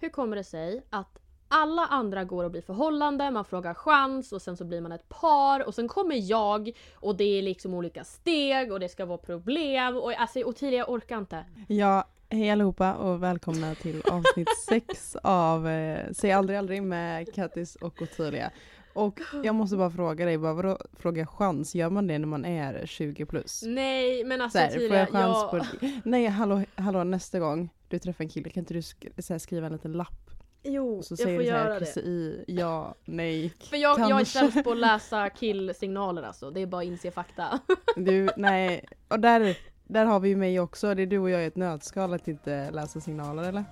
hur kommer det sig att alla andra går och blir förhållande, man frågar chans och sen så blir man ett par och sen kommer jag och det är liksom olika steg och det ska vara problem och alltså Ottilia jag orkar inte. Ja, hej allihopa och välkomna till avsnitt sex av eh, Säg aldrig aldrig med Kattis och Ottilia. Och jag måste bara fråga dig, bara, vadå fråga chans? Gör man det när man är 20 plus? Nej men alltså Så här, Ottilia, får jag jag... på... Nej hallå, hallå nästa gång du träffar en kille kan inte du sk- så skriva en liten lapp? Jo, jag får göra det. KCI, ja, nej. För jag, jag är sämst på att läsa killsignaler alltså, det är bara att inse fakta. Du, nej. Och där, där har vi ju mig också. Det är du och jag i ett nötskal att inte läsa signaler eller?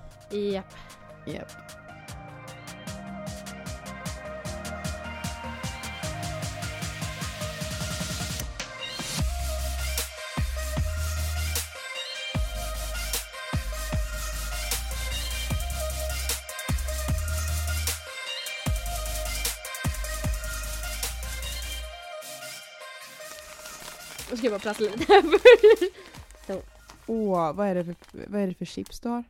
Japp. Japp. Nu ska jag bara prassla lite. Åh, vad är, det för, vad är det för chips du har?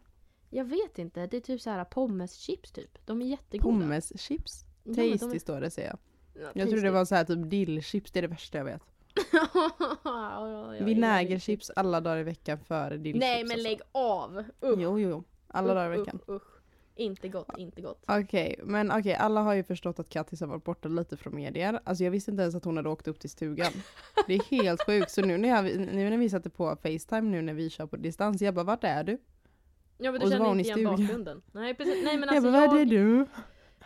jag vet inte, det är typ så här pommeschips typ. De är jättegoda. Pommeschips? Ja, men de är- Tasty står det säger jag. Ja, Jag trodde det tasty. var så här typ dillchips, det är det värsta jag vet. Vinägerchips alla dagar i veckan före dillchips. Nej men alltså. lägg av! Usch. Jo, jo, jo. Alla dagar i veckan. Usch, usch. Inte gott, inte gott. Okej, men okej, alla har ju förstått att Kattis har varit borta lite från medier. Alltså jag visste inte ens att hon hade åkt upp till stugan. Det är helt sjukt. Så nu när, jag, nu när vi satte på Facetime nu när vi kör på distans, jag bara vart är du? Ja men du känner inte igen bakgrunden. Nej precis, nej men jag alltså bara jag, vad är du?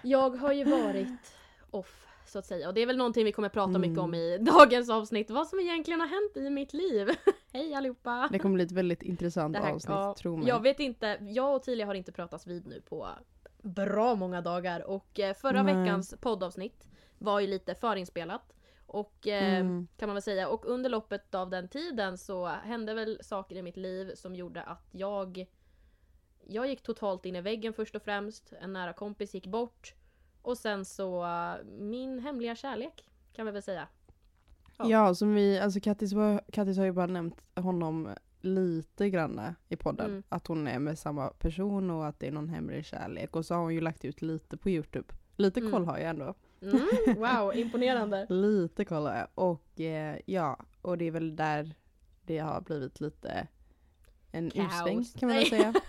jag har ju varit off så att säga. Och det är väl någonting vi kommer prata Mm. mycket om i dagens avsnitt. Vad som egentligen har hänt i mitt liv. Hej allihopa! Det kommer bli ett väldigt intressant här- avsnitt, ja, tro mig. Jag vet inte, jag och Tilia har inte pratats vid nu på bra många dagar och eh, förra Nej. veckans poddavsnitt var ju lite förinspelat. Och eh, Mm. kan man väl säga. Och under loppet av den tiden så hände väl saker i mitt liv som gjorde att jag Jag gick totalt in i väggen först och främst. En nära kompis gick bort. Och sen så min hemliga kärlek kan vi väl säga. Ja. Ja, som vi, alltså Kattis, Kattis har ju bara nämnt honom lite grann i podden. Mm. Att hon är med samma person och att det är någon hemlig kärlek. Och så har hon ju lagt ut lite på Youtube. Lite Mm. koll har jag ändå. Mm, wow, imponerande. Lite koll har jag. Och eh, ja, och det är väl där det har blivit lite en Kaos. U-sväng kan man väl säga.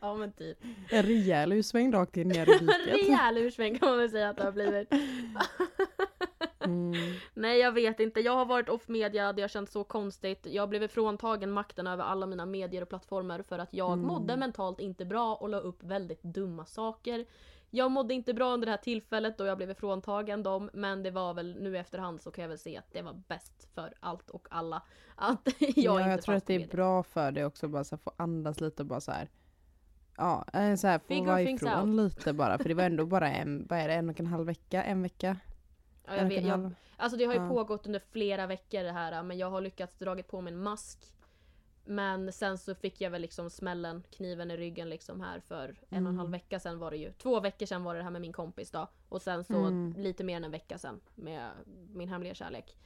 ja men typ. En rejäl U-sväng rakt in ner i diket. Rejäl ursväng kan man väl säga att det har blivit. Mm. Nej jag vet inte, jag har varit off media, det har känts så konstigt. Jag blev fråntagen makten över alla mina medier och plattformar för att jag Mm. mådde mentalt inte bra och la upp väldigt dumma saker. Jag mådde inte bra under det här tillfället då jag blev fråntagen dem men det var väl nu i efterhand så kan jag väl se att det var bäst för allt och alla. Att jag ja, inte jag tror att det är bra för dig också bara så här, få andas lite och bara så här. Ja, eh, så här, få vara ifrån lite bara. För det var ändå bara en, vad är det, en och en halv vecka? En vecka? Ja, jag vet, jag? Alltså det har ju Ja. pågått under flera veckor det här men jag har lyckats dragit på mig en mask. Men sen så fick jag väl liksom smällen, kniven i ryggen liksom här för en och en Mm. halv vecka sedan var det ju. Två veckor sedan var det det här med min kompis då. Och sen så Mm. lite mer än en vecka sedan med min hemliga kärlek.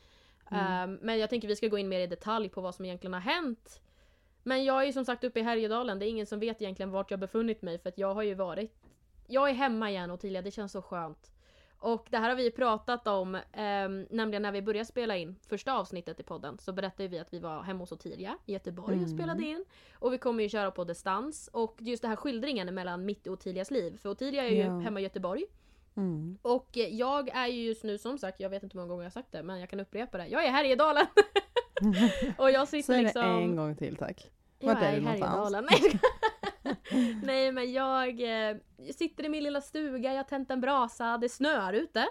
Mm. Ehm, men jag tänker vi ska gå in mer i detalj på vad som egentligen har hänt. Men jag är ju som sagt uppe i Härjedalen, det är ingen som vet egentligen vart jag befunnit mig för att jag har ju varit Jag är hemma igen Ottilia, det känns så skönt. Och det här har vi ju pratat om, ehm, nämligen när vi började spela in första avsnittet i podden så berättade vi att vi var hemma hos Ottilia i Göteborg och Mm. spelade in. Och vi kommer ju köra på distans. Och just den här skildringen mellan mitt och Ottilias liv. För Ottilia är ju Ja. hemma i Göteborg. Mm. Och jag är ju just nu som sagt, jag vet inte hur många gånger jag har sagt det men jag kan upprepa det. Jag är här i Härjedalen! och jag sitter Säg liksom... det en gång till tack. Jag Vart är är i du någonstans? Nej, jag. Nej men jag eh, sitter i min lilla stuga, jag har tänt en brasa, det snöar ute.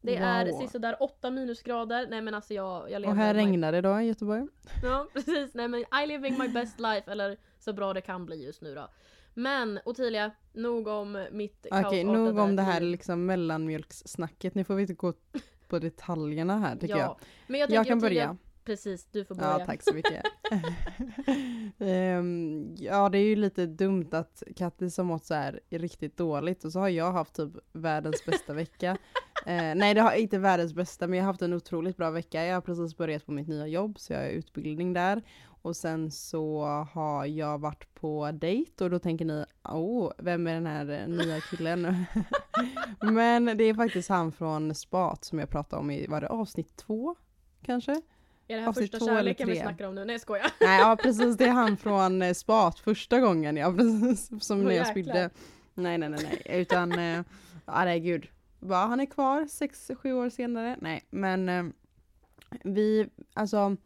Det är Wow. sådär 8 minusgrader. Nej men alltså jag, jag lever Och här regnar det då i Göteborg? Ja precis, nej men I living my best life eller så bra det kan bli just nu då. Men Ottilia, nog om mitt Okej, kaosartade nog om det här liksom mellanmjölkssnacket. Nu får vi inte gå på detaljerna här tycker ja. jag. Men jag, Jag, kan Ottilia, börja. Precis, du får börja. Ja, tack så mycket. Ehm, ja, det är ju lite dumt att Kattis har mått så här riktigt dåligt och så har jag haft typ världens bästa vecka. Eh, nej det har inte världens bästa men jag har haft en otroligt bra vecka. Jag har precis börjat på mitt nya jobb så jag har utbildning där. Och sen så har jag varit på dejt och då tänker ni, åh, vem är den här eh, nya killen? men det är faktiskt han från Spat som jag pratade om i, var det avsnitt två? Kanske? Är det här Avsnitt första kärleken vi snackar om nu? Nej jag skojar. Nej ja precis, det är han från eh, Spat första gången, ja precis. Som Åh, när jag spydde. Nej nej nej nej, utan, eh, ja nej gud. Bara, han är kvar sex, sju år senare. Nej men eh, vi, alltså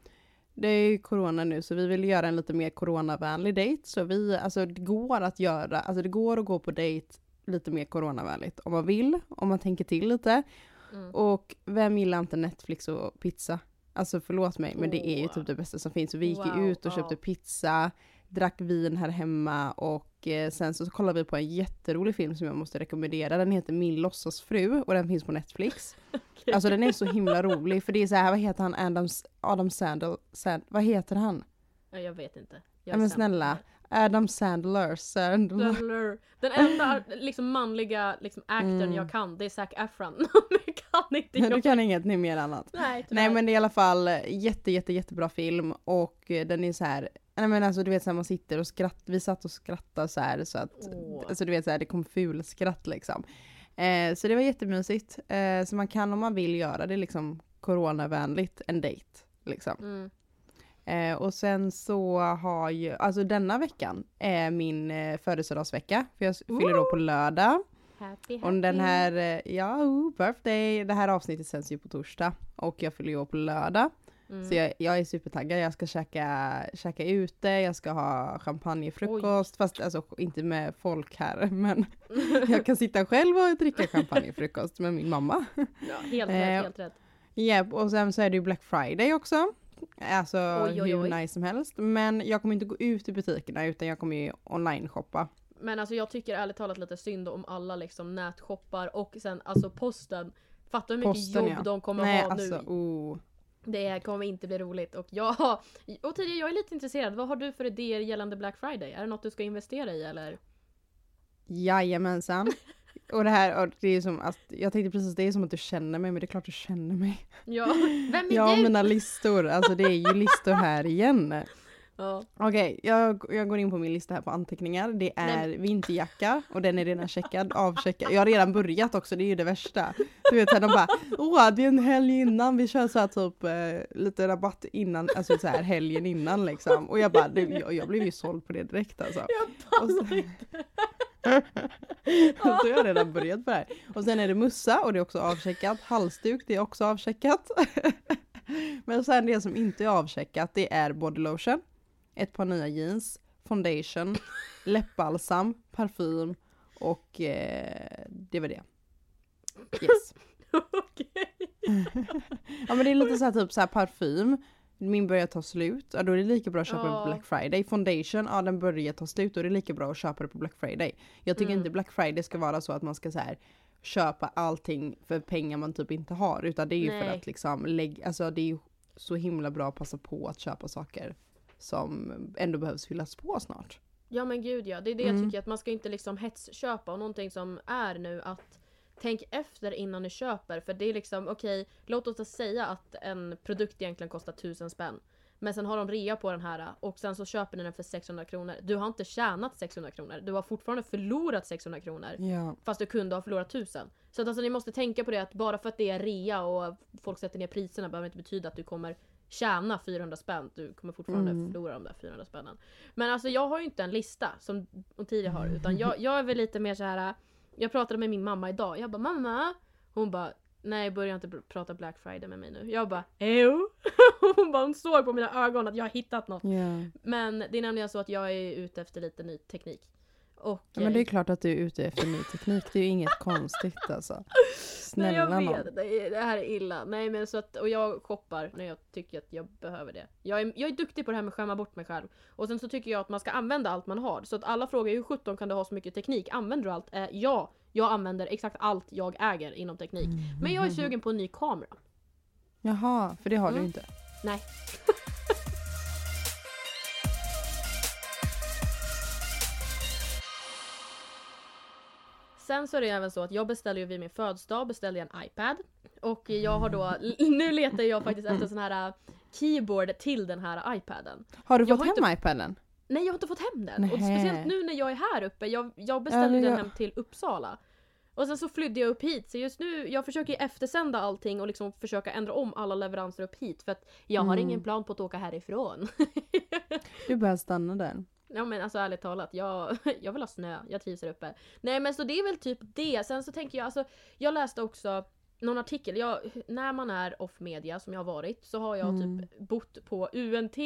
det är ju corona nu så vi vill göra en lite mer coronavänlig dejt. Så vi, alltså det går att göra, alltså det går att gå på dejt lite mer coronavänligt om man vill, om man tänker till lite. Mm. Och vem gillar inte Netflix och pizza? Alltså förlåt mig men det är ju typ det bästa som finns. Så vi gick Wow, ju ut och köpte pizza, drack vin här hemma och eh, sen så kollade vi på en jätterolig film som jag måste rekommendera. Den heter Min låtsasfru och den finns på Netflix. Okej. Alltså den är så himla rolig för det är så här, vad heter han, Adam, Adam Sandler, Sand, vad heter han? Jag vet inte. Jag men snälla. Adam Sandler, Sandler. Sandler. Den enda liksom, manliga liksom, actorn Mm. jag kan, det är Zac Efron. Jag kan inte Du jag. kan inget mer annat. Nej. Nej men det är i alla fall jätte jätte jättebra film och eh, den är så här. Nej men alltså du vet så här, man sitter och skrattar, vi satt och skrattade så här så att, Åh. alltså du vet så här, det kom ful skratt liksom. Eh, så det var jättemysigt. Eh, så man kan om man vill göra det liksom coronavänligt, en dejt liksom. Mm. Eh, och sen så har ju, alltså denna veckan är min eh, födelsedagsvecka, för jag s- fyller då på lördag. Happy, happy. Och den här, eh, ja, oh, birthday, det här avsnittet sänds ju på torsdag och jag fyller ju på lördag. Mm. Så jag, jag är supertaggad, jag ska käka, käka ute, jag ska ha champagnefrukost, fast alltså inte med folk här, men jag kan sitta själv och dricka champagnefrukost med min mamma. ja, helt Eh, rätt, helt rätt. Japp, och sen så är det ju Black Friday också. Alltså Oj, oj, hur oj. nice som helst. Men jag kommer inte gå ut i butikerna utan jag kommer ju online-shoppa. Men alltså jag tycker ärligt talat lite synd om alla liksom nätshoppar och sen alltså posten. Fatta hur mycket Posten, jobb ja. de kommer Nej ha alltså, nu. oh. Det kommer inte bli roligt. Och jag, och tidigare, jag är lite intresserad. Vad har du för idéer gällande Black Friday? Är det något du ska investera i eller? Jajamensan. Och det här, och det är som att, jag tänkte precis det är som att du känner mig, men det är klart du känner mig. Ja, vem är Ja, du? mina listor, alltså det är ju listor här igen. Ja. Okej, jag, jag går in på min lista här på anteckningar. Det är Nej, vinterjacka och den är redan checkad, avcheckad. Jag har redan börjat också, det är ju det värsta. Du vet här, de bara åh det är en helg innan, vi kör så här typ eh, lite rabatt innan, alltså så här helgen innan liksom. Och jag bara, det, jag, jag blev ju såld på det direkt alltså. Jag pallar inte. så har jag redan börjat på det här. Och sen är det mussa och det är också avcheckat. Halsduk, det är också avcheckat. Men sen det som inte är avcheckat, det är bodylotion, ett par nya jeans, foundation, läppbalsam, parfym och eh, det var det. Yes. Okej. Ja men det är lite så här typ så här parfym. Min börjar ta slut, ja då är det lika bra att köpa Ja. på Black Friday. Foundation, ja den börjar ta slut, då är det lika bra att köpa det på Black Friday. Jag tycker Mm. inte Black Friday ska vara så att man ska så här köpa allting för pengar man typ inte har. Utan det är ju för Nej. att liksom lägga, alltså det är ju så himla bra att passa på att köpa saker som ändå behövs fyllas på snart. Ja men gud ja, det är det jag Mm. tycker att man ska inte liksom hetsköpa och någonting som är nu att Tänk efter innan du köper för det är liksom okej, låt oss säga att en produkt egentligen kostar 1000 spänn. Men sen har de rea på den här och sen så köper ni den för 600 kronor. Du har inte tjänat 600 kronor, du har fortfarande förlorat 600 kronor. Ja. Fast du kunde ha förlorat 1000. Så att alltså ni måste tänka på det att bara för att det är rea och folk sätter ner priserna behöver inte betyda att du kommer tjäna 400 spänn. Du kommer fortfarande Mm. förlora de där 400 spännen. Men alltså jag har ju inte en lista som Ottilia har utan jag, jag är väl lite mer så här. Jag pratade med min mamma idag. Jag bara mamma. Hon bara Nej börja inte pr- prata Black Friday med mig nu. Jag bara jo. Hon bara hon såg på mina ögon att jag har hittat något. Ja. Men det är nämligen så att jag är ute efter lite ny teknik. Och, ja men det är eh, klart att du är ute efter ny teknik, det är ju inget konstigt alltså. Nej Snälla jag nån. vet, det, är- det här är illa. Nej men så att, och jag shoppar när jag tycker att jag behöver det. Jag är, jag är duktig på det här med att skämma bort mig själv. Och sen så tycker jag att man ska använda allt man har. Så att alla frågar hur 17 kan du ha så mycket teknik? Använder du allt? Eh, ja, jag använder exakt allt jag äger inom teknik. Men jag är sugen på en ny kamera. Jaha, för det har du Mm. ju inte. Nej. sen så är det även så att jag beställde ju vid min födelsedag beställde jag en iPad. Och jag har då, nu letar jag faktiskt efter sån här äh, keyboard till den här iPaden. Har du Jag fått har hem iPaden? Nej jag har inte fått hem den. Och speciellt nu när jag är här uppe, jag, jag beställde Ja, den jag- hem till Uppsala. Och sen så flydde jag upp hit, så just nu, jag försöker ju eftersända allting och liksom försöka ändra om alla leveranser upp hit för att jag har Mm. ingen plan på att åka härifrån. Du börjar stanna där. Ja men alltså ärligt talat, jag, jag vill ha snö, jag trivs här uppe. Nej men så det är väl typ det. Sen så tänker jag, alltså jag läste också någon artikel, jag, när man är off media som jag har varit så har jag Mm. typ bott på UNT,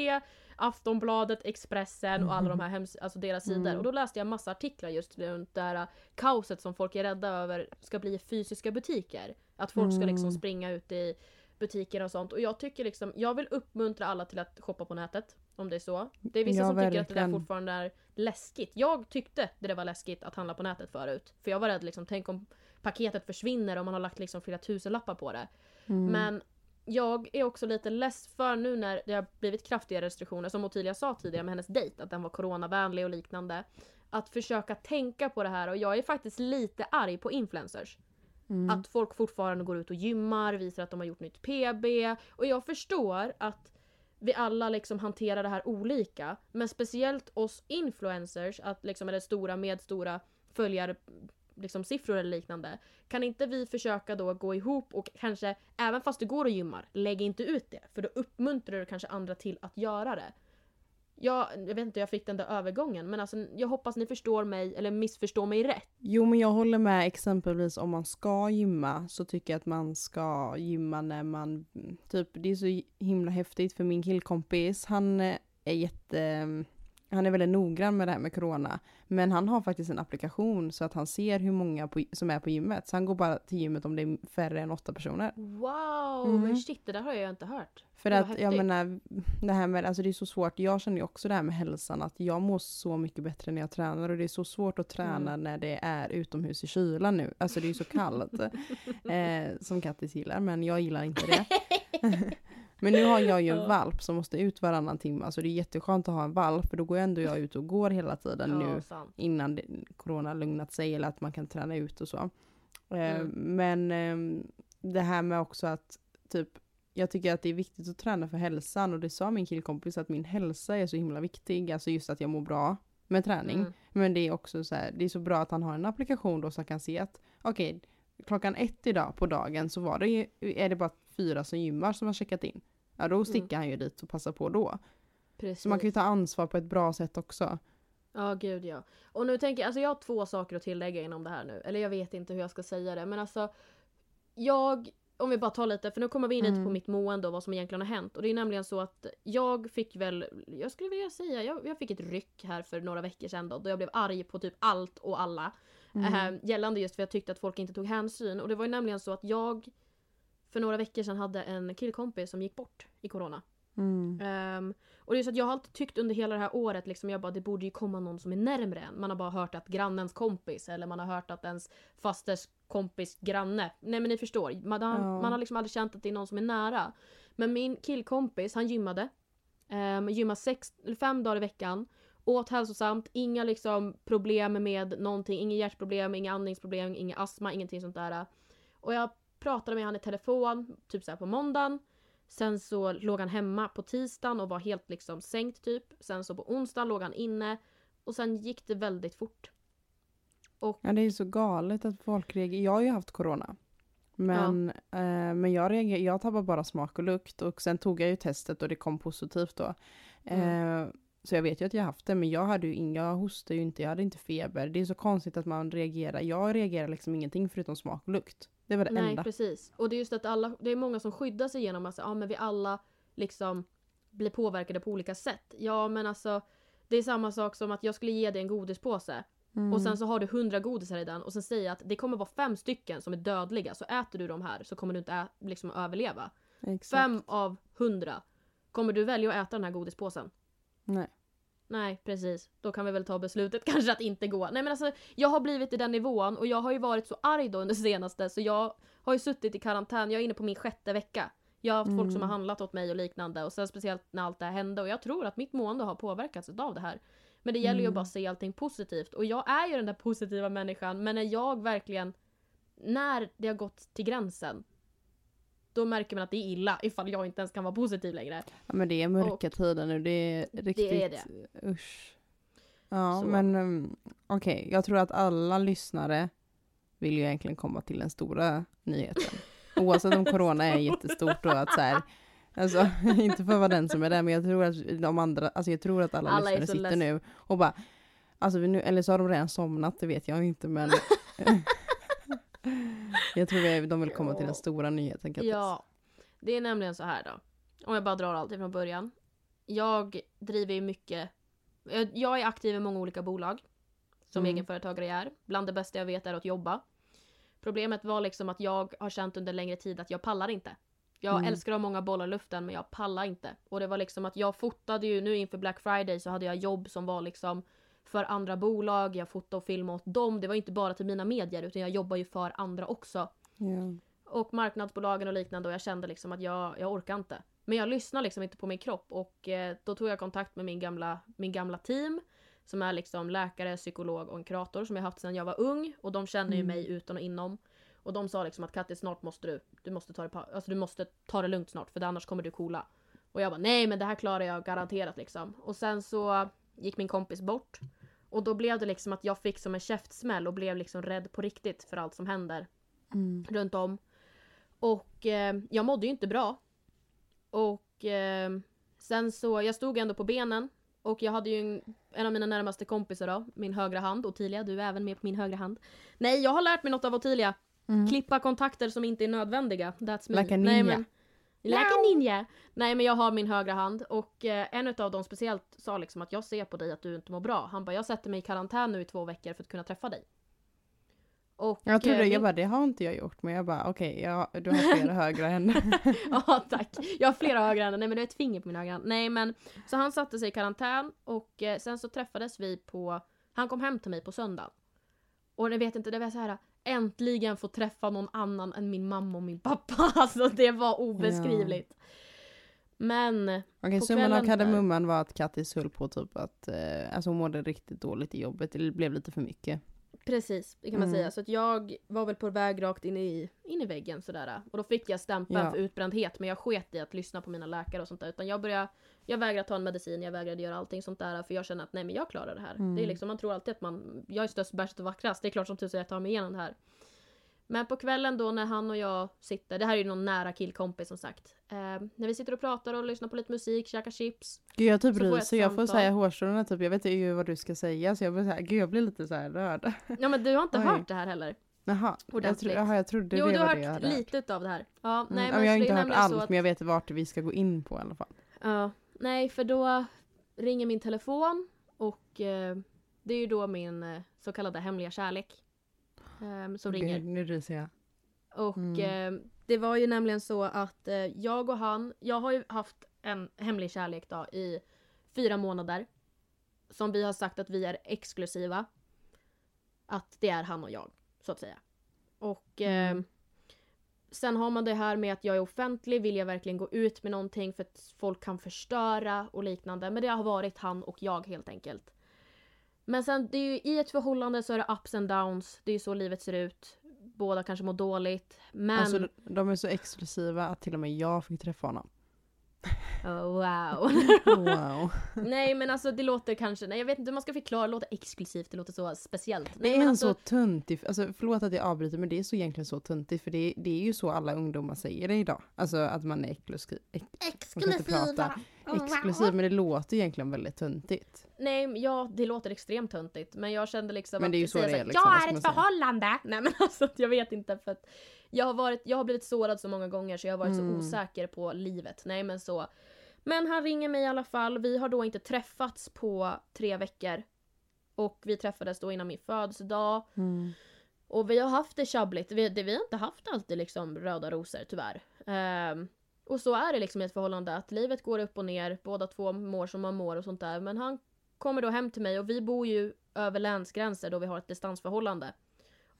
Aftonbladet, Expressen och alla de här hems- alltså deras sidor. Mm. Och då läste jag massa artiklar just runt det här kaoset som folk är rädda över ska bli fysiska butiker. Att folk ska liksom Mm. springa ut i butiker och sånt. Och jag tycker liksom, jag vill uppmuntra alla till att shoppa på nätet. Om det är så. Det är vissa Ja, som tycker att det där verkligen. fortfarande är läskigt. Jag tyckte det där var läskigt att handla på nätet förut. För jag var rädd liksom, tänk om paketet försvinner och man har lagt liksom flera tusen lappar på det. Mm. Men jag är också lite less för nu när det har blivit kraftiga restriktioner, som Ottilia sa tidigare med hennes dejt, att den var coronavänlig och liknande. Att försöka tänka på det här och jag är faktiskt lite arg på influencers. Mm. Att folk fortfarande går ut och gymmar, visar att de har gjort nytt PB. Och jag förstår att vi alla liksom hanterar det här olika. Men speciellt oss influencers, att liksom, eller stora med stora följare liksom siffror eller liknande. Kan inte vi försöka då gå ihop och kanske, även fast du går och gymmar, lägg inte ut det. För då uppmuntrar du kanske andra till att göra det. Jag, jag vet inte hur jag fick den där övergången men alltså, jag hoppas ni förstår mig eller missförstår mig rätt. Jo men jag håller med exempelvis om man ska gymma så tycker jag att man ska gymma när man, mm, typ det är så himla häftigt för min killkompis han eh, är jätte, mm, han är väldigt noggrann med det här med corona. Men han har faktiskt en applikation så att han ser hur många på, som är på gymmet. Så han går bara till gymmet om det är färre än åtta personer. Wow, Mm. men shit det där har jag inte hört. För att jag menar, det här med, alltså det är så svårt, jag känner ju också det här med hälsan, att jag mår så mycket bättre när jag tränar och det är så svårt att träna Mm. när det är utomhus i kylan nu. Alltså det är ju så kallt. eh, som Kattis gillar, men jag gillar inte det. men nu har jag ju en valp som måste ut varannan timme, alltså det är jätteskönt att ha en valp, för då går ändå jag ut och går hela tiden nu Ja, sant. innan corona lugnat sig eller att man kan träna ut och så. Eh, Mm. Men eh, det här med också att typ jag tycker att det är viktigt att träna för hälsan och det sa min killkompis att min hälsa är så himla viktig, alltså just att jag mår bra med träning. Mm. Men det är också så här, det är så bra att han har en applikation då så han kan se att okej, klockan ett idag på dagen så var det, ju- är det bara fyra som gymmar som har checkat in. Ja då sticker han ju dit och passar på då. Precis. Så man kan ju ta ansvar på ett bra sätt också. Ja, gud ja. Och nu tänker jag, alltså jag har två saker att tillägga inom det här nu. Eller jag vet inte hur jag ska säga det, men alltså jag, om vi bara tar lite, för nu kommer vi in lite Mm. på mitt mående och vad som egentligen har hänt. Och det är nämligen så att jag fick väl, jag skulle vilja säga, jag, jag fick ett ryck här för några veckor sedan då, då jag blev arg på typ allt och alla. Mm. Eh, gällande just för jag tyckte att folk inte tog hänsyn. Och det var ju nämligen så att jag för några veckor sedan hade en killkompis som gick bort i corona. Mm. Ehm, och det är så att jag har alltid tyckt under hela det här året, liksom, jag bara, det borde ju komma någon som är närmre en. Man har bara hört att grannens kompis eller man har hört att ens fasters kompis granne. Nej men ni förstår, man har, man har liksom aldrig känt att det är någon som är nära. Men min killkompis, han gymmade. Um, gymmade sex, fem dagar i veckan. Åt hälsosamt, inga liksom problem med någonting, inga hjärtproblem, inga andningsproblem, inga astma, ingenting sånt där. Och jag pratade med han i telefon, typ så på måndagen. Sen så låg han hemma på tisdagen och var helt liksom sänkt typ. Sen så på onsdagen låg han inne. Och sen gick det väldigt fort. Och Ja det är så galet att folk reagerar. Jag har ju haft corona. Men, eh, men jag, reagerar, jag tappade bara smak och lukt och sen tog jag ju testet och det kom positivt då. Eh, så jag vet ju att jag haft det men jag hade ju inga, jag hostade ju inte, jag hade inte feber. Det är så konstigt att man reagerar. Jag reagerar liksom ingenting förutom smak och lukt. Det var det nej enda. precis. Och det är just att alla, det är många som skyddar sig genom att säga, ja men vi alla liksom blir påverkade på olika sätt. Ja men alltså det är samma sak som att jag skulle ge dig en godispåse Mm. och sen så har du hundra godisar i den och sen säger jag att det kommer vara fem stycken som är dödliga så äter du de här så kommer du inte ä- liksom överleva. Exakt. Fem av hundra. Kommer du välja att äta den här godispåsen? Nej. Nej, precis. Då kan vi väl ta beslutet kanske att inte gå. Nej men alltså, jag har blivit i den nivån och jag har ju varit så arg då under senaste så jag har ju suttit i karantän. Jag är inne på min sjätte vecka. Jag har haft folk som har Mm. handlat åt mig och liknande och sen speciellt när allt det här hände och jag tror att mitt mående har påverkats av det här. Men det gäller ju att Mm. bara se allting positivt. Och jag är ju den där positiva människan, men när jag verkligen... När det har gått till gränsen, då märker man att det är illa ifall jag inte ens kan vara positiv längre. Ja, men det är mörka tider nu, det är riktigt, är det. usch. Ja, Så. men um, okej, jag tror att alla lyssnare vill ju egentligen komma till den stora nyheten. Oavsett om corona är jättestort och att så här, alltså inte för att vara den som är där, men jag tror att de andra, alltså jag tror att alla, Alla lyssnare sitter less- nu och bara, alltså nu, eller så har de redan somnat, det vet jag inte, men jag tror vi- de vill komma till den stora nyheten. Kattis. Ja, det är nämligen så här då. Om jag bara drar allt från början. Jag driver ju mycket, jag- är aktiv i många olika bolag. Som Mm. egenföretagare jag är. Bland det bästa jag vet är att jobba. Problemet var liksom att jag har känt under längre tid att jag pallar inte. Jag Mm. älskar att ha många bollar i luften men jag pallar inte. Och det var liksom att jag fotade ju nu inför Black Friday så hade jag jobb som var liksom för andra bolag, jag fotade och filmade åt dem. Det var inte bara till mina medier utan jag jobbar ju för andra också. Ja. Och marknadsbolagen och liknande och jag kände liksom att jag, jag orkar inte. Men jag lyssnar liksom inte på min kropp och eh, då tog jag kontakt med min gamla, min gamla team som är liksom läkare, psykolog och en kurator som jag haft sedan jag var ung och de känner ju Mm. mig utan och inom. Och de sa liksom att Kattis snart måste du, du måste ta det, alltså du måste ta det lugnt snart för annars kommer du coola. Och jag bara nej men det här klarar jag garanterat liksom. Och sen så gick min kompis bort. Och då blev det liksom att jag fick som en käftsmäll och blev liksom rädd på riktigt för allt som händer Mm. runt om. Och eh, jag mådde ju inte bra. Och eh, sen så, jag stod ändå på benen. Och jag hade ju en, en av mina närmaste kompisar då, min högra hand, Ottilia, du är även med på min högra hand. Nej, jag har lärt mig något av Ottilia. Mm. Klippa kontakter som inte är nödvändiga. That's me. Like Nej, men, like a ninja! Nej men jag har min högra hand och eh, en av dem speciellt sa liksom att jag ser på dig att du inte mår bra. Han bara jag sätter mig i karantän nu i två veckor för att kunna träffa dig. Och, Jag trodde, eh, jag min- bara, det har inte jag gjort, men jag bara, okej, jag- du har flera högra händer. Ja tack. Jag har flera högra händer. Nej men det är ett finger på min högra hand. Nej men så han satte sig i karantän och eh, sen så träffades vi på Han kom hem till mig på söndagen. Och jag vet inte, det var så här äntligen få träffa någon annan än min mamma och min pappa. Alltså det var obeskrivligt. Men Okej, På summan av kardemumman var att Kattis höll på typ att, eh, alltså hon mådde riktigt dåligt i jobbet, det blev lite för mycket. Precis, det kan man Mm. säga. Så att jag var väl på väg rakt in i, in i väggen sådär. Och då fick jag stämpeln Ja. för utbrändhet men jag sket i att lyssna på mina läkare och sånt där. Utan jag började, jag vägrade ta en medicin, jag vägrade göra allting sånt där. För jag känner att nej men jag klarar det här. Mm. Det är liksom, man tror alltid att man, jag är störst, bäst och vackrast. Det är klart som tusan jag tar mig igenom det här. Men på kvällen då när han och jag sitter, det här är ju någon nära killkompis som sagt. Eh, när vi sitter och pratar och lyssnar på lite musik, käkar chips. Gud jag typ jag ryser, jag får säga hårstråna typ, jag vet inte vad du ska säga så jag blir så här, gud jag blir lite så här rörd. Ja men du har inte Oj. hört det här heller? Jaha, jag, tro, jaha, jag trodde jo det du var har det jag hört hade lite utav det här. Ja, Mm, nej ja, men jag har inte hört allt att- men jag vet vart vi ska gå in på i alla fall. Ja, nej för då ringer min telefon och eh, det är ju då min eh, så kallade hemliga kärlek eh, som ringer. Nu ryser jag. Och Mm. eh, det var ju nämligen så att eh, jag och han, jag har ju haft en hemlig kärlek då i fyra månader. Som vi har sagt att vi är exklusiva. Att det är han och jag, så att säga. Och eh, Mm sen har man det här med att jag är offentlig, vill jag verkligen gå ut med någonting för att folk kan förstöra och liknande. Men det har varit han och jag helt enkelt. Men sen, det är ju, i ett förhållande så är det ups and downs. Det är ju så livet ser ut. Båda kanske mår dåligt. Men... Alltså de- de är så exklusiva att till och med jag fick träffa honom. Oh, wow. Wow. nej men alltså det låter kanske, nej jag vet inte hur man ska förklara, det låter exklusivt, det låter så speciellt. Det Nej, är men en alltså, så tuntig, alltså förlåt att jag avbryter men det är så egentligen så tuntigt för det, det är ju så alla ungdomar säger det idag. Alltså att man är exklusiv, ex, man kan inte prata exklusiv men det låter egentligen väldigt tuntigt. Nej ja, det låter extremt töntigt men jag kände liksom Men det är ju att så det är, liksom, Jag är ett säga?" förhållande! Nej men alltså jag vet inte för att jag har, varit, jag har blivit sårad så många gånger så jag har varit Mm. så osäker på livet. Nej men så. Men han ringer mig i alla fall, vi har då inte träffats på tre veckor. Och vi träffades då innan min födelsedag. Och vi har haft det tjabbligt. Vi, det, vi har inte haft alltid liksom röda rosor tyvärr. Ehm, och så är det liksom i ett förhållande att livet går upp och ner. Båda två mår som man mår och sånt där. Men han kommer då hem till mig och vi bor ju över länsgränser då vi har ett distansförhållande.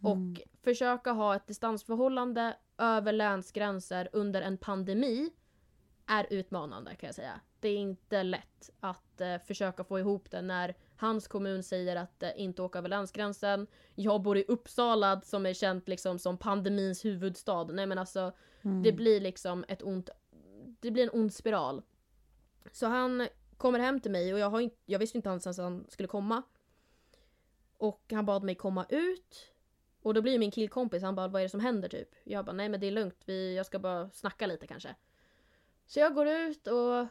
Och försöka ha ett distansförhållande över länsgränser under en pandemi är utmanande kan jag säga. Det är inte lätt att eh, försöka få ihop det när Hans kommun säger att eh, inte åka över länsgränsen. Jag bor i Uppsala som är känt liksom som pandemins huvudstad. Nej men alltså Mm. det blir liksom ett ont... Det blir en ond spiral. Så han kommer hem till mig och jag, har inte, jag visste inte ens att han skulle komma. Och han bad mig komma ut. Och då blir min killkompis, han bara vad är det som händer typ? Jag bara nej men det är lugnt, vi, jag ska bara snacka lite kanske. Så jag går ut och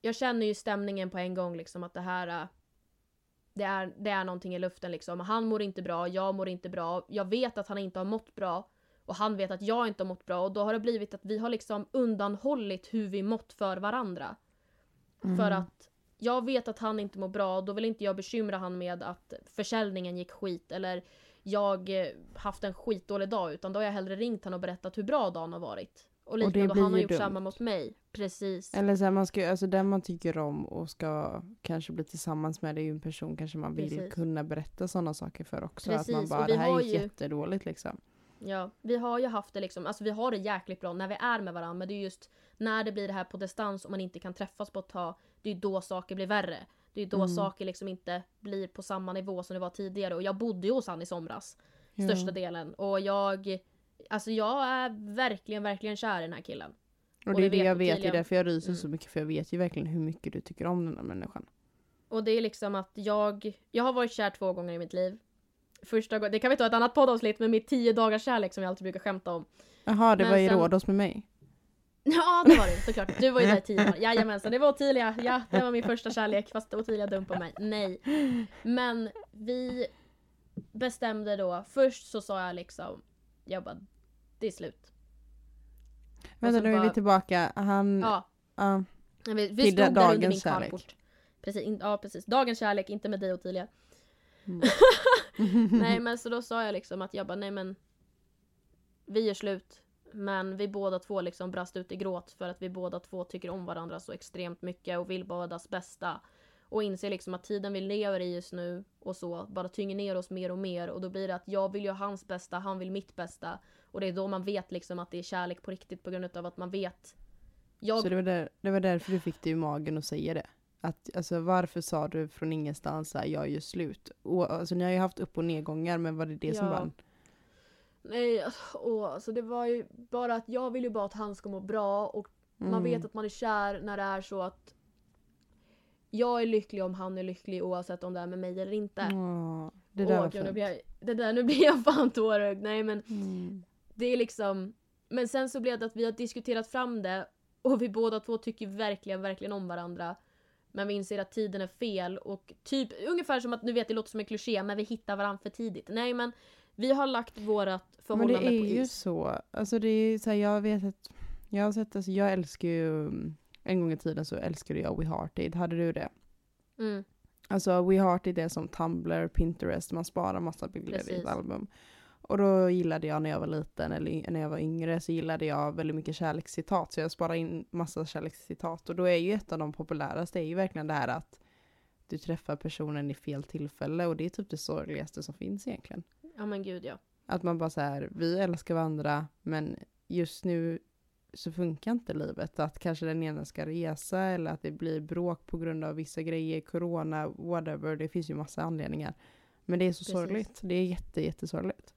jag känner ju stämningen på en gång liksom att det här äh, det är, det är någonting i luften liksom. Han mår inte bra, jag mår inte bra. Jag vet att han inte har mått bra. Och han vet att jag inte har mått bra och då har det blivit att vi har liksom undanhållit hur vi mått för varandra. Mm. För att jag vet att han inte mår bra och då vill inte jag bekymra han med att försäljningen gick skit eller jag eh, haft en skitdålig dag utan då har jag hellre ringt han och berättat hur bra dagen har varit. Och liknande och, blir han har gjort dumt. samma mot mig. Precis. Eller så här, man ska, alltså den man tycker om och ska kanske bli tillsammans med det är ju en person kanske man vill Precis. kunna berätta sådana saker för också. Att Precis, man bara, och det här är ju- jättedåligt liksom. Ja, vi har ju haft det liksom, alltså vi har det jäkligt bra när vi är med varandra men det är just när det blir det här på distans och man inte kan träffas på ett tag, det är ju då saker blir värre. Det är då Mm. saker liksom inte blir på samma nivå som det var tidigare och jag bodde ju hos han i somras. Ja. Största delen. Och jag, alltså jag är verkligen, verkligen kär i den här killen. Och och det är det det vet jag vet, det är därför jag ryser Mm. så mycket för jag vet ju verkligen hur mycket du tycker om den här människan. Och det är liksom att jag, jag har varit kär två gånger i mitt liv. Första gången, det kan vi ta ett annat poddavsnitt med mitt 10 dagars kärlek som jag alltid brukar skämta om. Jaha, det Men var i sen- Rhodos med mig. Ja det var det såklart. Du var ju där i tio dagar. Jajamensan, det var Ottilia. Ja, det var min första kärlek fast Ottilia dumpade mig. Nej. Men vi bestämde då, först så sa jag liksom, jag bara, det är slut. Vänta nu är vi tillbaka. Han, Ja, ja. vi, vi Till stod där under min carport. Precis, in, ja precis. Dagens kärlek, inte med dig Ottilia. Mm. nej men så då sa jag liksom att jag bara, nej men vi gör slut. Men vi båda två liksom brast ut i gråt för att vi båda två tycker om varandra så extremt mycket och vill bådas bästa. Och inser liksom att tiden vi lever i just nu och så bara tynger ner oss mer och mer och då blir det att jag vill ju hans bästa, han vill mitt bästa. Och det är då man vet liksom att det är kärlek på riktigt på grund av att man vet. Jag Så det var, där, det var därför du fick det i magen att säga det. Att, alltså, varför sa du från ingenstans att jag gör slut? Och, alltså, ni har ju haft upp och nedgångar men var det det som Ja. vann? Nej, åh, alltså det var ju bara att jag vill ju bara att han ska må bra och man Mm. vet att man är kär när det är så att jag är lycklig om han är lycklig oavsett om det är med mig eller inte. Åh, det där gud, nu blir jag, det där, nu blir jag fan tårögd. Nej men Mm. det är liksom Men sen så blev det att vi har diskuterat fram det och vi båda två tycker verkligen, verkligen om varandra. Men vi inser att tiden är fel och typ ungefär som att, nu vet det låter som en kliché, men vi hittar varandra för tidigt. Nej men vi har lagt vårat Men förhållande det är på ju is. så. Alltså det är så här, jag vet att jag har sett, alltså jag älskar ju, en gång i tiden så älskade jag We Hearted. Hade du det? Mm, Alltså We Hearted är som Tumblr, Pinterest, man sparar massa bilder i Precis. ett album. Och då gillade jag när jag var liten, eller när jag var yngre, så gillade jag väldigt mycket kärlekscitat. Så jag sparade in massa kärlekscitat. Och då är ju ett av de populäraste är ju verkligen det här att du träffar personen i fel tillfälle. Och det är typ det sorgligaste som finns egentligen. Ja men gud ja. Att man bara så här, vi älskar varandra, men just nu så funkar inte livet. Att kanske den ena ska resa eller att det blir bråk på grund av vissa grejer, corona, whatever. Det finns ju massa anledningar. Men det är så Precis. sorgligt. Det är jätte, jättesorgligt.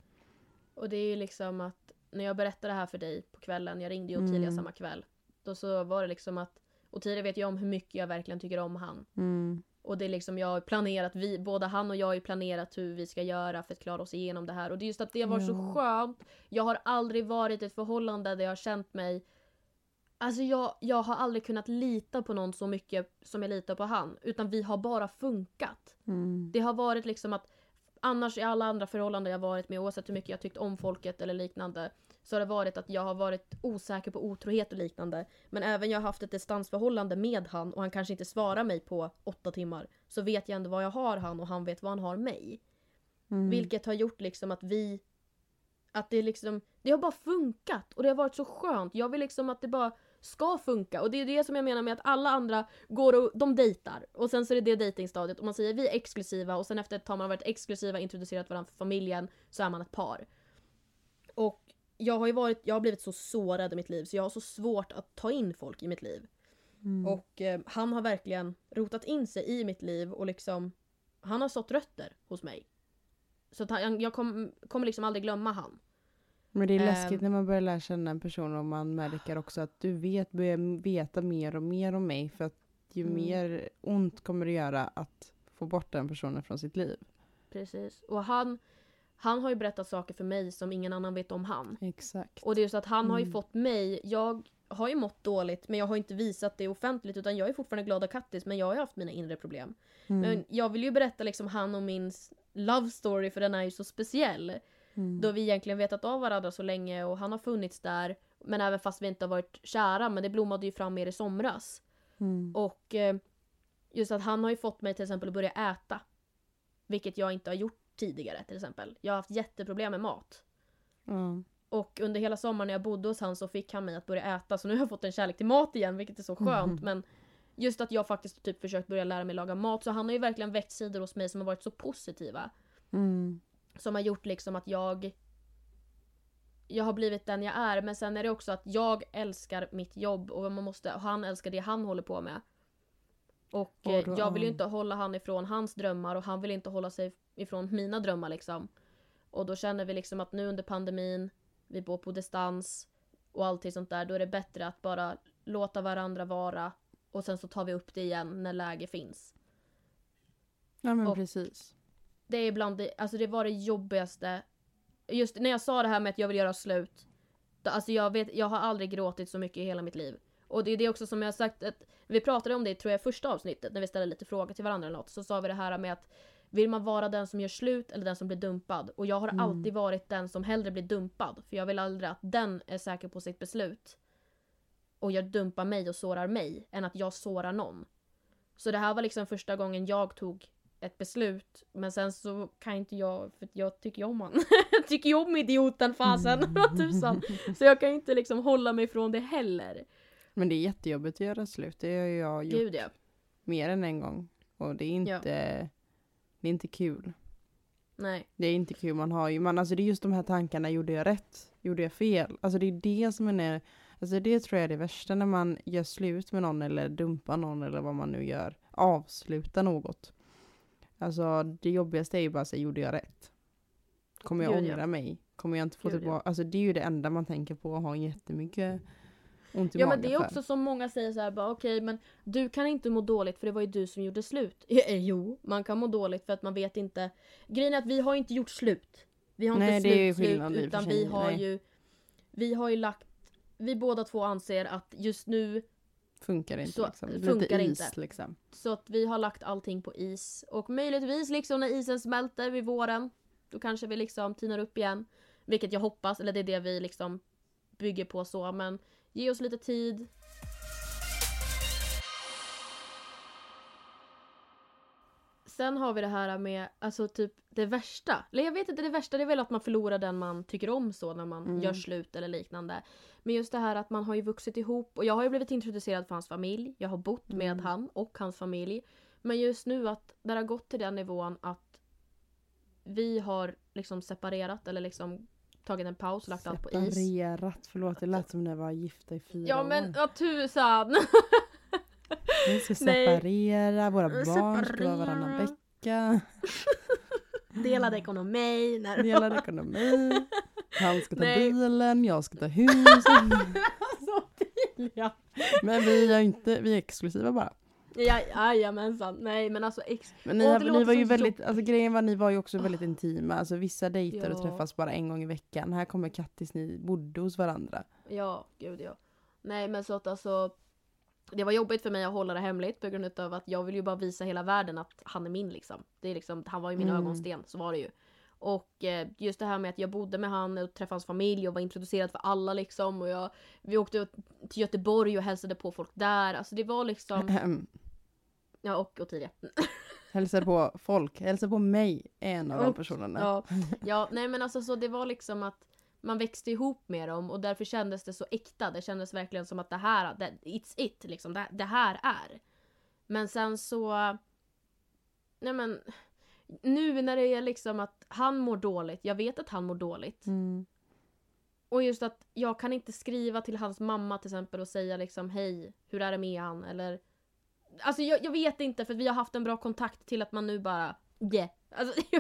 Och det är ju liksom att när jag berättade det här för dig på kvällen, jag ringde ju Ottilia Mm. samma kväll. Då så var det liksom att Ottilia vet ju om hur mycket jag verkligen tycker om han. Mm. Och det är liksom jag har planerat, vi, både han och jag har ju planerat hur vi ska göra för att klara oss igenom det här. Och det är just att det var så Ja. skönt. Jag har aldrig varit i ett förhållande där jag har känt mig Alltså jag, jag har aldrig kunnat lita på någon så mycket som jag litar på han. Utan vi har bara funkat. Mm. Det har varit liksom att annars i alla andra förhållanden jag varit med, oavsett hur mycket jag tyckt om folket eller liknande, så har det varit att jag har varit osäker på otrohet och liknande. Men även jag har haft ett distansförhållande med han och han kanske inte svarar mig på åtta timmar, så vet jag ändå vad jag har han och han vet vad han har mig. Mm. Vilket har gjort liksom att vi att det liksom, det har bara funkat och det har varit så skönt. Jag vill liksom att det bara ska funka och det är det som jag menar med att alla andra går och de dejtar och sen så är det det datingstadiet och man säger vi är exklusiva och sen efter ett tag man varit exklusiva, introducerat varandra för familjen så är man ett par. Jag har ju varit, jag har blivit så sårad i mitt liv så jag har så svårt att ta in folk i mitt liv. Mm. Och eh, han har verkligen rotat in sig i mitt liv och liksom han har sått rötter hos mig. Så han, jag kom, kommer liksom aldrig glömma han. Men det är Ehm. läskigt när man börjar lära känna en person och man märker också att du vet, börjar veta mer och mer om mig för att ju Mm. mer ont kommer det göra att få bort den personen från sitt liv. Precis. Och han, han har ju berättat saker för mig som ingen annan vet om han. Exakt. Och det är så att han har ju Mm. fått mig, jag har ju mått dåligt men jag har inte visat det offentligt utan jag är fortfarande glad och kattis men jag har ju haft mina inre problem. Mm. Men jag vill ju berätta liksom han och min love story för den är ju så speciell. Mm. Då vi egentligen vetat av varandra så länge och han har funnits där. Men även fast vi inte har varit kära men det blommade ju fram mer i somras. Mm. Och eh, just att han har ju fått mig till exempel att börja äta. Vilket jag inte har gjort tidigare till exempel. Jag har haft jätteproblem med mat. Ja. Och under hela sommaren när jag bodde hos han så fick han mig att börja äta så nu har jag fått en kärlek till mat igen vilket är så skönt Mhm. men Just att jag faktiskt typ försökt börja lära mig laga mat så han har ju verkligen väckt sidor hos mig som har varit så positiva. Mm. Som har gjort liksom att jag Jag har blivit den jag är men sen är det också att jag älskar mitt jobb och man måste, och han älskar det han håller på med. Och eh, jag vill ju inte hålla han ifrån hans drömmar och han vill inte hålla sig ifrån mina drömmar liksom. Och då känner vi liksom att nu under pandemin, vi bor på distans och allting sånt där, då är det bättre att bara låta varandra vara och sen så tar vi upp det igen när läge finns. ja men Och- precis. Det är ibland det, alltså det var det jobbigaste. Just när jag sa det här med att jag vill göra slut. Alltså jag, vet, jag har aldrig gråtit så mycket i hela mitt liv. Och det är det också som jag har sagt, att vi pratade om det tror jag i första avsnittet när vi ställde lite frågor till varandra eller något. Så sa vi det här med att vill man vara den som gör slut eller den som blir dumpad? Och jag har Mm. alltid varit den som hellre blir dumpad. För jag vill aldrig att den är säker på sitt beslut. Och jag dumpar mig och sårar mig än att jag sårar någon. Så det här var liksom första gången jag tog ett beslut. Men sen så kan inte jag, för jag tycker ju om han. jag tycker ju om idioten fasen. Tusan. Så jag kan inte liksom hålla mig från det heller. Men det är jättejobbigt att göra slut. Det har jag gjort Gud ja. mer än en gång. Och det är inte, Ja. det är inte kul. Nej. Det är inte kul. Man har ju, man, alltså det är just de här tankarna, gjorde jag rätt? Gjorde jag fel? Alltså det är det som är, alltså det tror jag är det värsta när man gör slut med någon eller dumpar någon eller vad man nu gör. Avsluta något. Alltså det jobbigaste är ju bara att säga, gjorde jag rätt? Kommer jag Gud, ja. ångra mig? Kommer jag inte få Gud, ja. tillbaka? Alltså det är ju det enda man tänker på och har jättemycket ont i Ja magen men det är för. också som många säger så här bara okej men du kan inte må dåligt för det var ju du som gjorde slut. Eh, Jo, man kan må dåligt för att man vet inte. Grejen är att vi har inte gjort slut. Vi har Nej, inte det slut, slut utan vi har nej. ju Vi har ju lagt Vi båda två anser att just nu Funkar inte Så liksom. funkar is inte. liksom. Så att vi har lagt allting på is. Och möjligtvis liksom när isen smälter vid våren. Då kanske vi liksom tinar upp igen. Vilket jag hoppas, eller det är det vi liksom bygger på så. Men ge oss lite tid. Sen har vi det här med, alltså typ det värsta. Eller jag vet inte, det värsta det är väl att man förlorar den man tycker om så när man Mm. gör slut eller liknande. Men just det här att man har ju vuxit ihop och jag har ju blivit introducerad för hans familj. Jag har bott med Mm. han och hans familj. Men just nu att det har gått till den nivån att vi har liksom separerat eller liksom tagit en paus och lagt allt på is. Separerat, förlåt det lät som när vi var gifta i fyra Ja år. men ja tusan! Vi ska Nej. separera, våra barn ska vara varannan vecka. Delad ekonomi. När... Delad ekonomi. Han ska ta Nej. bilen, jag ska ta huset. alltså ja. Men vi är inte, vi är exklusiva bara. Ja, jajamensan. Nej men alltså ex... Men ni, Åh, har, det ni var ju så väldigt, alltså grejen var ni var ju också väldigt Ah. intima. Alltså vissa dejtar och Ja. träffas bara en gång i veckan. Här kommer Kattis, ni bodde hos varandra. Ja, gud ja. Nej men så att alltså det var jobbigt för mig att hålla det hemligt på grund av att jag vill ju bara visa hela världen att han är min liksom. Det är liksom han var ju min Mm. ögonsten, så var det ju. Och eh, just det här med att jag bodde med han och träffade hans familj och var introducerad för alla liksom. Och jag, vi åkte till Göteborg och hälsade på folk där. Alltså det var liksom. ja och Ottilia. Hälsar på folk, hälsar på mig, en av de personerna. Ja, ja, nej men alltså så det var liksom att man växte ihop med dem och därför kändes det så äkta. Det kändes verkligen som att det här, det, it's it liksom. Det, det här är. Men sen så... Nej men... Nu när det är liksom att han mår dåligt, jag vet att han mår dåligt. Mm. Och just att jag kan inte skriva till hans mamma till exempel och säga liksom hej, hur är det med han? Eller... Alltså jag, jag vet inte för vi har haft en bra kontakt till att man nu bara Yeah. Alltså,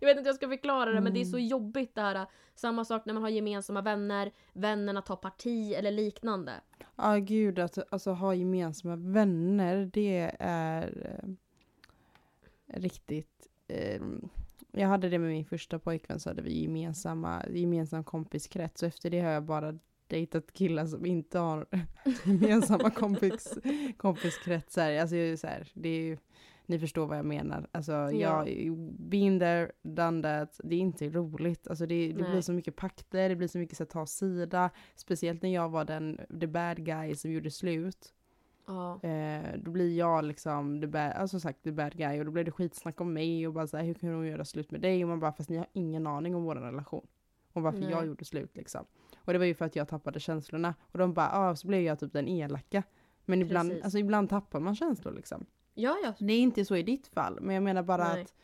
jag vet inte hur jag ska förklara det men det är så Mm. jobbigt det här. Samma sak när man har gemensamma vänner, vännerna tar parti eller liknande. Ja gud, att alltså, ha gemensamma vänner det är eh, riktigt... Eh, jag hade det med min första pojkvän så hade vi gemensamma, gemensam kompiskrets och efter det har jag bara dejtat killar som inte har gemensamma kompis, kompiskretsar. Alltså jag är så här, det är ju, ni förstår vad jag menar. Alltså jag been there, done that. Det är inte roligt. Alltså det, det blir så mycket pakter, det blir så mycket så att ta sida. Speciellt när jag var den, the bad guy som gjorde slut. Ja. Eh, då blir jag liksom the bad, alltså sagt the bad guy och då blir det skitsnack om mig och bara så här, hur kan hon göra slut med dig? Och man bara, fast ni har ingen aning om vår relation. Och varför Nej. jag gjorde slut liksom. Och det var ju för att jag tappade känslorna. Och de bara, ah, så blev jag typ den elaka. Men ibland, Precis. alltså ibland tappar man känslor liksom. ja, ja. Det är inte så i ditt fall, men jag menar bara Nej. att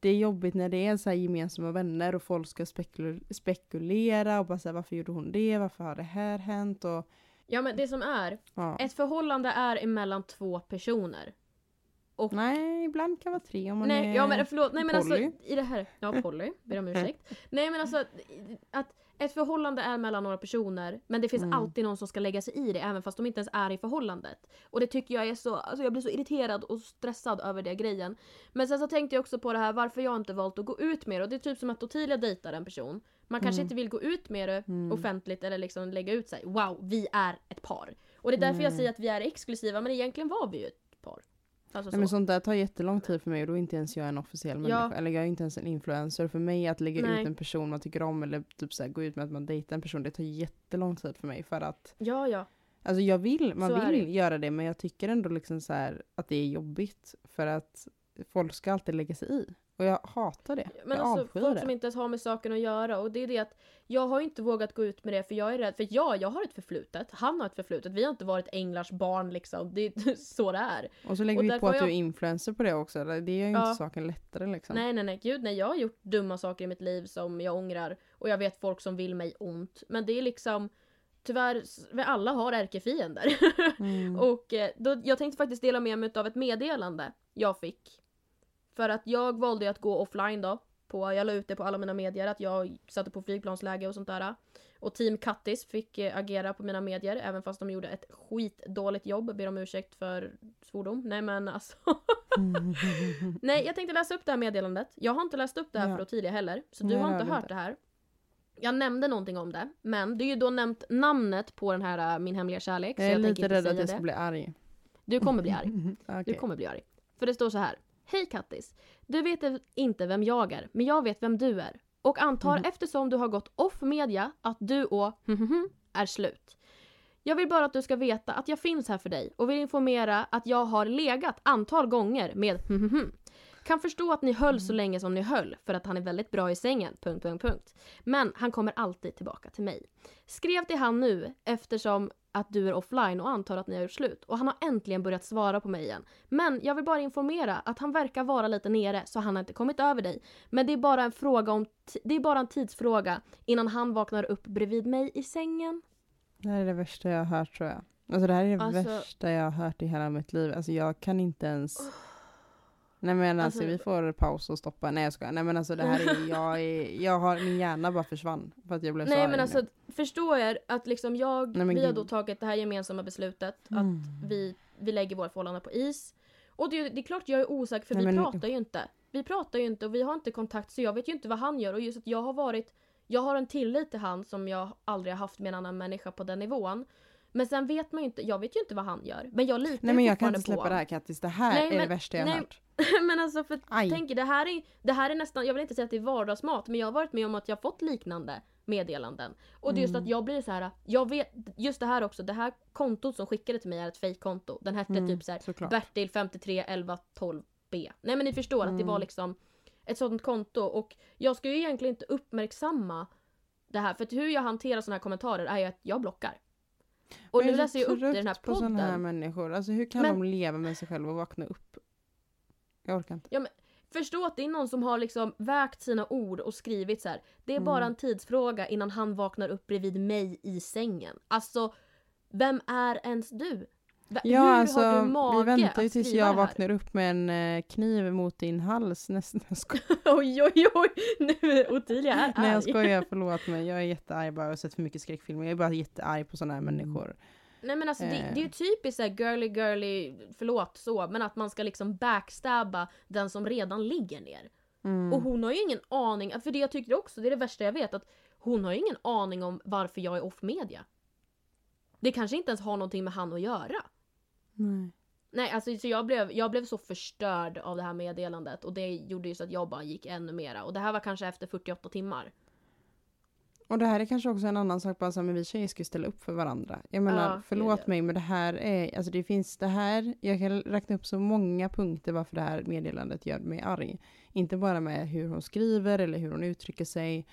det är jobbigt när det är så här gemensamma vänner och folk ska spekul- spekulera och bara säga varför gjorde hon det, varför har det här hänt och Ja men det som är, ja. ett förhållande är emellan två personer. Och Nej, ibland kan vara tre om man Nej, är ja men förlåt, nej men Polly. alltså i det här, ja Polly, ber om ursäkt. Nej men alltså att ett förhållande är mellan några personer men det finns Mm. alltid någon som ska lägga sig i det även fast de inte ens är i förhållandet. Och det tycker jag är så, alltså jag blir så irriterad och stressad över det grejen. Men sen så tänkte jag också på det här varför jag inte valt att gå ut med det och det är typ som att Ottilia dejtar en person. Man kanske Mm. inte vill gå ut med det Mm. offentligt eller liksom lägga ut sig. Wow, vi är ett par. Och det är därför jag Mm. säger att vi är exklusiva men egentligen var vi ju ett par. Alltså Nej, men så. sånt där tar jättelång tid för mig och då är inte ens jag en officiell människa. Ja. Eller jag är inte ens en influencer. För mig att lägga Nej. ut en person man tycker om eller typ så här, gå ut med att man dejtar en person, det tar jättelång tid för mig. För att, Ja, ja. alltså jag vill, man Så vill det. göra det men jag tycker ändå liksom så här att det är jobbigt. För att folk ska alltid lägga sig i. Och jag hatar det. Men jag alltså folk det. som inte ens har med saken att göra och det är det att jag har inte vågat gå ut med det för jag är rädd för ja, jag har ett förflutet, han har ett förflutet, vi har inte varit änglars barn liksom, det är så det är. Och så lägger och vi på att har du är jag- influencer på det också. Det gör ju Ja. inte saken lättare liksom. Nej nej nej, gud nej jag har gjort dumma saker i mitt liv som jag ångrar och jag vet folk som vill mig ont. Men det är liksom Tyvärr, vi alla har ärkefiender. Mm. och eh, då, jag tänkte faktiskt dela med mig av ett meddelande jag fick. För att jag valde att gå offline då. På, jag la ut det på alla mina medier att jag satte på flygplansläge och sånt där. Och team Kattis fick eh, agera på mina medier även fast de gjorde ett skitdåligt jobb. Ber om ursäkt för svordom. Nej men alltså. Nej jag tänkte läsa upp det här meddelandet. Jag har inte läst upp det här Ja. för Ottilia heller. Så Nej, du har inte har du hört inte. det här. Jag nämnde någonting om det. Men det är ju då nämnt namnet på den här äh, Min hemliga kärlek. jag så är jag lite rädd att jag ska bli arg. Du kommer bli arg. Okej. Du kommer bli arg. För det står så här. Hej Kattis! Du vet inte vem jag är, men jag vet vem du är. Och antar Mhm. eftersom du har gått off media att du och är slut. Jag vill bara att du ska veta att jag finns här för dig och vill informera att jag har legat antal gånger med Kan förstå att ni höll så länge som ni höll för att han är väldigt bra i sängen. Punkt, punkt, punkt. Men han kommer alltid tillbaka till mig. Skrev till han nu eftersom att du är offline och antar att ni har gjort slut. Och han har äntligen börjat svara på mig igen. Men jag vill bara informera att han verkar vara lite nere så han har inte kommit över dig. Men det är bara en fråga om det är bara en tidsfråga innan han vaknar upp bredvid mig i sängen. Det här är det värsta jag har hört tror jag. Alltså det här är det Alltså- värsta jag har hört i hela mitt liv. Alltså jag kan inte ens... Nej men alltså, Alltså- vi får paus och stoppa. Nej jag skojar. Nej men alltså det här är, jag är, jag har, min hjärna bara försvann. För att jag blev så Nej men nu. alltså förstå er att liksom jag, Nej, vi har gud. då tagit det här gemensamma beslutet Mm. att vi, vi lägger våra förhållanden på is. Och det, det är klart jag är osäker för Nej, vi men- pratar ju inte. Vi pratar ju inte och vi har inte kontakt så jag vet ju inte vad han gör och just att jag har varit Jag har en tillit till han som jag aldrig har haft med en annan människa på den nivån. Men sen vet man ju inte, jag vet ju inte vad han gör. Men jag litar Nej men ju jag kan inte släppa på det här Kattis. Det här Nej, är det men- värsta jag har nej. hört. men alltså för Aj. tänk det här, är, det här är nästan, jag vill inte säga att det är vardagsmat, men jag har varit med om att jag fått liknande meddelanden. Och det är just Mm. att jag blir så här, jag vet, just det här också, det här kontot som skickade till mig är ett fejkkonto. Den hette Mm, typ så här, såklart. Bertil 53 11 12 B. Nej men ni förstår att det Mm. var liksom ett sådant konto och jag ska ju egentligen inte uppmärksamma det här för att hur jag hanterar sådana här kommentarer är ju att jag blockar. Och Men nu läser jag upp det i den här trött på sådana här podden. människor. Alltså hur kan Men- de leva med sig själva och vakna upp? Jag orkar inte. Förstå att det är någon som har liksom vägt sina ord och skrivit så här. Det är bara Mm. en tidsfråga innan han vaknar upp bredvid mig i sängen. Alltså, vem är ens du? Va- Ja, Hur alltså har du mage vi väntar ju tills jag vaknar upp med en eh, kniv mot din hals nästan. Oj oj oj! Nu är Ottilia är Nej jag arg. skojar, förlåt mig. Jag är jättearg bara, jag har sett för mycket skräckfilmer. Jag är bara jättearg på sådana här människor. Nej men alltså det, Eh. det är ju typiskt såhär girly girly, förlåt så, men att man ska liksom backstabba den som redan ligger ner. Mm. Och hon har ju ingen aning, för det jag tycker också, det är det värsta jag vet, att hon har ju ingen aning om varför jag är off media. Det kanske inte ens har någonting med han att göra. Nej. Nej alltså så jag blev, jag blev så förstörd av det här meddelandet och det gjorde ju så att jag bara gick ännu mera. Och det här var kanske efter 48 timmar. Och det här är kanske också en annan sak, bara så här, men vi tjejer ska ju ställa upp för varandra. Jag menar, Ja, förlåt mig, men det här är, alltså det finns det här, jag kan räkna upp så många punkter varför det här meddelandet gör mig arg. Inte bara med hur hon skriver eller hur hon uttrycker sig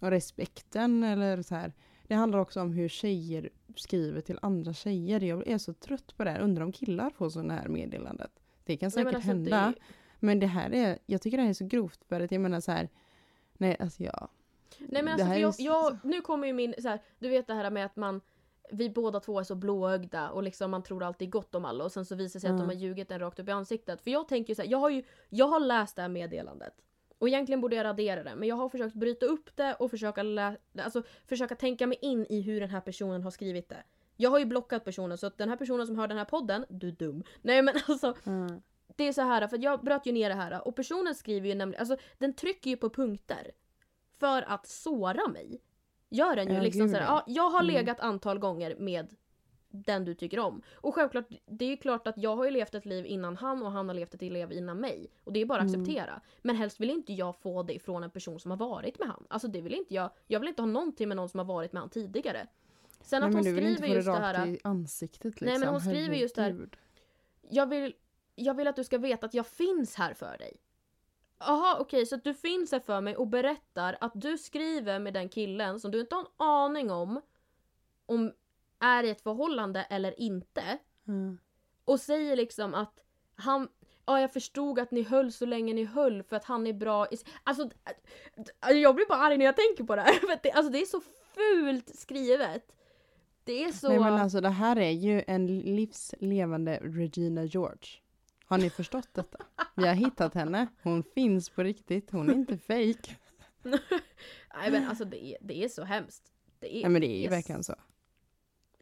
och respekten eller så här. Det handlar också om hur tjejer skriver till andra tjejer. Jag är så trött på det här. Undrar om killar får sådana här meddelandet. Det kan Nej, säkert men alltså, hända. det- Men det här är, jag tycker det här är så grovt för att jag menar så här. Nej alltså jag. Nej men alltså för jag, jag, nu kommer ju min, så här, du vet det här med att man vi båda två är så blåögda och liksom man tror alltid gott om alla och sen så visar det sig att de Ja. har ljugit en rakt upp i ansiktet. För jag tänker ju så här, jag har ju, jag har läst det här meddelandet. Och egentligen borde jag radera det men jag har försökt bryta upp det och försöka, lä- alltså, försöka tänka mig in i hur den här personen har skrivit det. Jag har ju blockat personen så att den här personen som hör den här podden, du är dum. Nej men alltså Mm. det är så här för jag bröt ju ner det här och personen skriver ju nämligen, alltså den trycker ju på punkter. För att såra mig. Gör den ju Ja, liksom gud, så här, ja. ja, jag har Mm. legat antal gånger med den du tycker om. Och självklart, det är ju klart att jag har ju levt ett liv innan han och han har levt ett liv innan mig. Och det är bara att Mm. acceptera. Men helst vill inte jag få det från en person som har varit med han. Alltså det vill inte jag. Jag vill inte ha någonting med någon som har varit med han tidigare. Sen Nej, att men hon skriver det just det här. i ansiktet liksom. Nej, men hon skriver just det här- Herregud. jag vill, jag vill att du ska veta att jag finns här för dig. Jaha okej så att du finns här för mig och berättar att du skriver med den killen som du inte har en aning om om är i ett förhållande eller inte. Ja. Och säger liksom att han Ja jag förstod att ni höll så länge ni höll för att han är bra i... Alltså, d- jag blir bara arg när jag tänker på det här. För det, alltså det är så fult skrivet. Det är så... Nej men alltså det här är ju en livslevande Regina George. Har ni förstått detta? Vi har hittat henne. Hon finns på riktigt. Hon är inte fake. Nej men alltså det är, det är så hemskt. Det är, Nej men det är ju yes. verkligen så.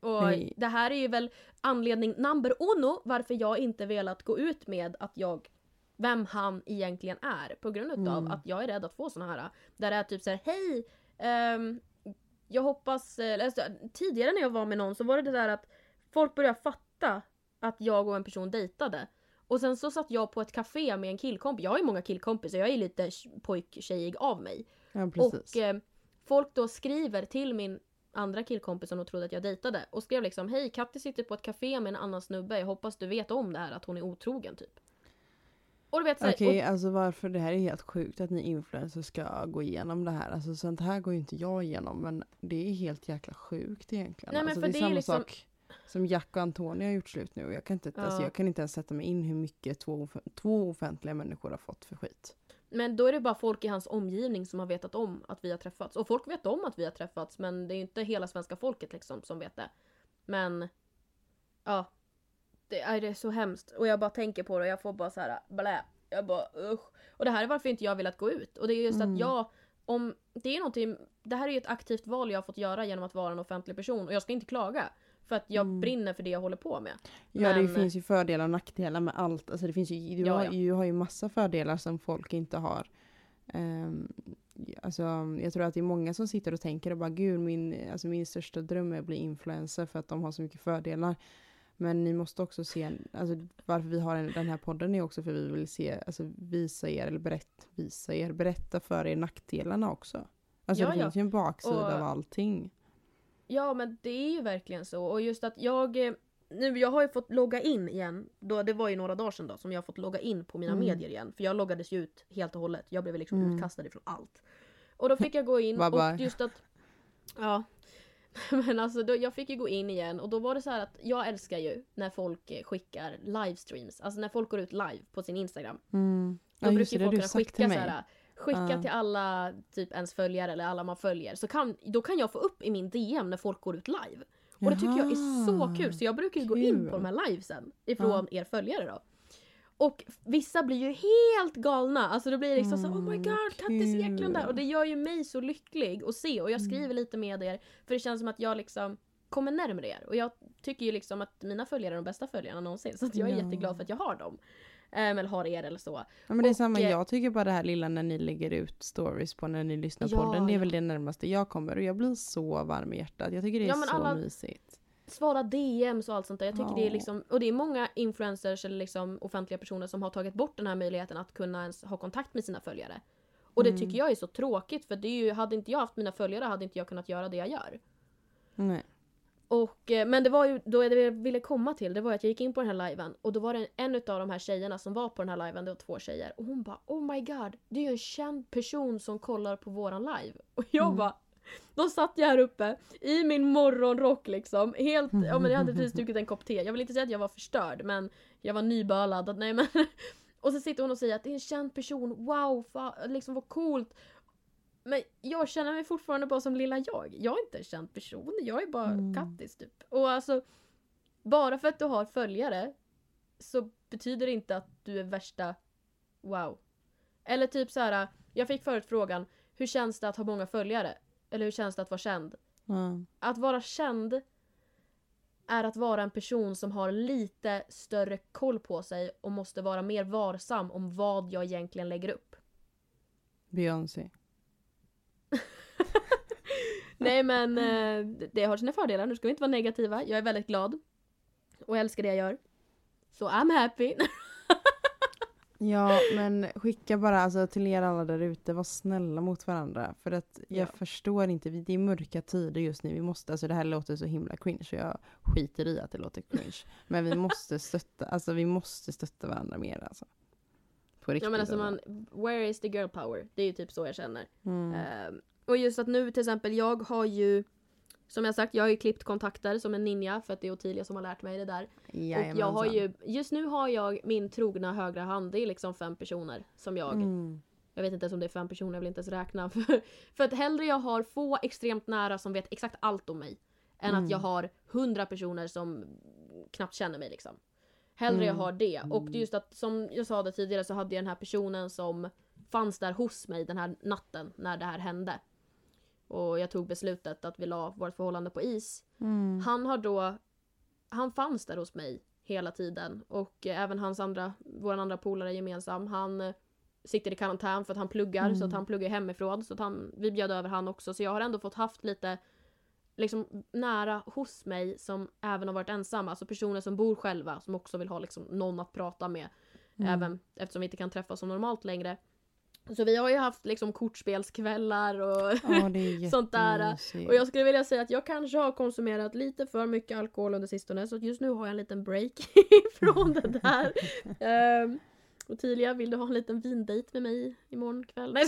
Och Nej. det här är ju väl anledning number uno varför jag inte velat gå ut med att jag vem han egentligen är på grund utav Mm. att jag är rädd att få såna här där det är typ så här hej ehm, jag hoppas, alltså, tidigare när jag var med någon så var det det där att folk började fatta att jag och en person dejtade. Och sen så satt jag på ett café med en killkompis, jag har ju många killkompisar, jag är lite pojktjejig av mig. Ja. Och eh, folk då skriver till min andra killkompis som de trodde att jag dejtade och skrev liksom Hej Katti sitter på ett café med en annan snubbe, jag hoppas du vet om det här att hon är otrogen typ. Och du vet Okej, alltså varför det här är helt sjukt att ni influencers ska gå igenom det här. Alltså sånt här går ju inte jag igenom men det är helt jäkla sjukt egentligen. Nej, men alltså, för det är det är samma liksom- sak som Jack och Antonija har gjort slut nu. Jag kan, inte, alltså, Ja. jag kan inte ens sätta mig in hur mycket två, två offentliga människor har fått för skit. men då är det bara folk i hans omgivning som har vetat om att vi har träffats. Och folk vet om att vi har träffats men det är ju inte hela svenska folket liksom som vet det. Men ja. Det är, det är så hemskt. Och jag bara tänker på det och jag får bara så här blä. Jag bara usch. Och det här är varför inte jag velat gå ut. Och det är just Mm. att jag om det är någonting, det här är ju ett aktivt val jag har fått göra genom att vara en offentlig person och jag ska inte klaga. För att jag Mm. brinner för det jag håller på med. Ja det Men- finns ju fördelar och nackdelar med allt. Alltså det finns ju, du, Ja, har, ja. du har ju massa fördelar som folk inte har. Um, alltså, jag tror att det är många som sitter och tänker och bara gud min, alltså, min största dröm är att bli influencer för att de har så mycket fördelar. Men ni måste också se, alltså varför vi har en, den här podden är också för vi vill se, alltså visa er, eller berätta, visa er, berätta för er nackdelarna också. Alltså Ja, det finns ju en baksida Och- av allting. Ja men det är ju verkligen så och just att jag eh, nu, jag har ju fått logga in igen. Då, det var ju några dagar sedan då som jag har fått logga in på mina Mm. medier igen. För jag loggades ju ut helt och hållet. Jag blev liksom Mm. utkastad ifrån allt. Och då fick jag gå in Bye bye. och just att... Ja. Men alltså då, jag fick ju gå in igen och då var det så här att jag älskar ju när folk eh, skickar livestreams. Alltså när folk går ut live på sin Instagram. Mm. Då Ja, brukar folk kunna skicka så här, Skicka till alla typ ens följare eller alla man följer. Så kan, då kan jag få upp i min DM när folk går ut live. Och det tycker jag är så kul så jag brukar ju gå in på de här livesen ifrån er följare då. Och vissa blir ju helt galna. Alltså det blir liksom så oh my Mm, god, Kattis. Eklund där. Och det gör ju mig så lycklig att se. Och jag skriver lite med er. För det känns som att jag liksom kommer närmare er. Och jag tycker ju liksom att mina följare är de bästa följarna någonsin. Så jag är Ja. jätteglad för att jag har dem. Ehm, eller har er eller så. Ja, men det är Och, samma, eh, jag tycker bara det här lilla när ni lägger ut stories på när ni lyssnar på Ja, den. Det är ja. väl det närmaste jag kommer och jag blir så varm i hjärtat. Jag tycker det är Ja, så alla- mysigt. svara DMs och allt sånt där. Jag tycker det är liksom, och det är många influencers eller liksom offentliga personer som har tagit bort den här möjligheten att kunna ens ha kontakt med sina följare. Och det Mm. tycker jag är så tråkigt för det är ju, hade inte jag haft mina följare hade inte jag kunnat göra det jag gör. Nej. Och, eh, men det var ju då jag ville komma till, det var att jag gick in på den här liven och då var det en av de här tjejerna som var på den här liven, det var två tjejer. Och hon bara Oh my god, det är ju en känd person som kollar på våran live. Och jag Mm. bara Då satt jag här uppe i min morgonrock liksom. Helt, ja men jag hade precis druckit en kopp te. Jag vill inte säga att jag var förstörd men jag var nybölad. Nej men. Och så sitter hon och säger att det är en känd person. Wow, fa, liksom vad coolt. Men jag känner mig fortfarande bara som lilla jag. Jag är inte en känd person. Jag är bara Mm. Kattis typ. Och alltså. Bara för att du har följare. Så betyder det inte att du är värsta wow. Eller typ så här. Jag fick förut frågan. Hur känns det att ha många följare? Eller hur känns det att vara känd? Ja. Att vara känd är att vara en person som har lite större koll på sig och måste vara mer varsam om vad jag egentligen lägger upp. Beyoncé. Nej men eh, det har sina fördelar, nu ska vi inte vara negativa. Jag är väldigt glad. Och älskar det jag gör. Så I'm happy. Ja, men skicka bara alltså, till er alla där ute, var snälla mot varandra. För att jag Ja. förstår inte, vi- det är mörka tider just nu. Vi måste, alltså det här låter så himla cringe och jag skiter i att det låter cringe. Men vi måste stötta, alltså vi måste stötta varandra mer alltså. På riktigt. ja men alltså man, where is the girl power? Det är ju typ så jag känner. Mm. Ehm, och just att nu till exempel, jag har ju som jag sagt, jag har ju klippt kontakter som en ninja för att det är Ottilia som har lärt mig det där. Och jag har Jajamensan. ju, just nu har jag min trogna högra hand, det är liksom fem personer som jag Mm. Jag vet inte ens om det är fem personer, jag vill inte ens räkna. För, för att hellre jag har få extremt nära som vet exakt allt om mig. Än Mm. att jag har hundra personer som knappt känner mig liksom. Hellre jag Mm. har det. Och det är just att som jag sa det tidigare så hade jag den här personen som fanns där hos mig den här natten när det här hände. Och jag tog beslutet att vi la vårt förhållande på is. Mm. Han har då Han fanns där hos mig hela tiden och eh, även hans andra Vår andra polare gemensam Han eh, Sitter i karantän för att han pluggar Mm. så att han pluggar hemifrån så att han Vi bjöd över han också så jag har ändå fått haft lite Liksom nära hos mig som även har varit ensamma Alltså personer som bor själva som också vill ha liksom någon att prata med Mm. Även eftersom vi inte kan träffas som normalt längre Så vi har ju haft liksom kortspelskvällar och är Sånt där, och jag skulle vilja säga att jag kanske har konsumerat lite för mycket alkohol under sistone så just nu har jag en liten break från det där. um, Ottilia, vill du ha en liten vindejt med mig imorgon kväll? Nej.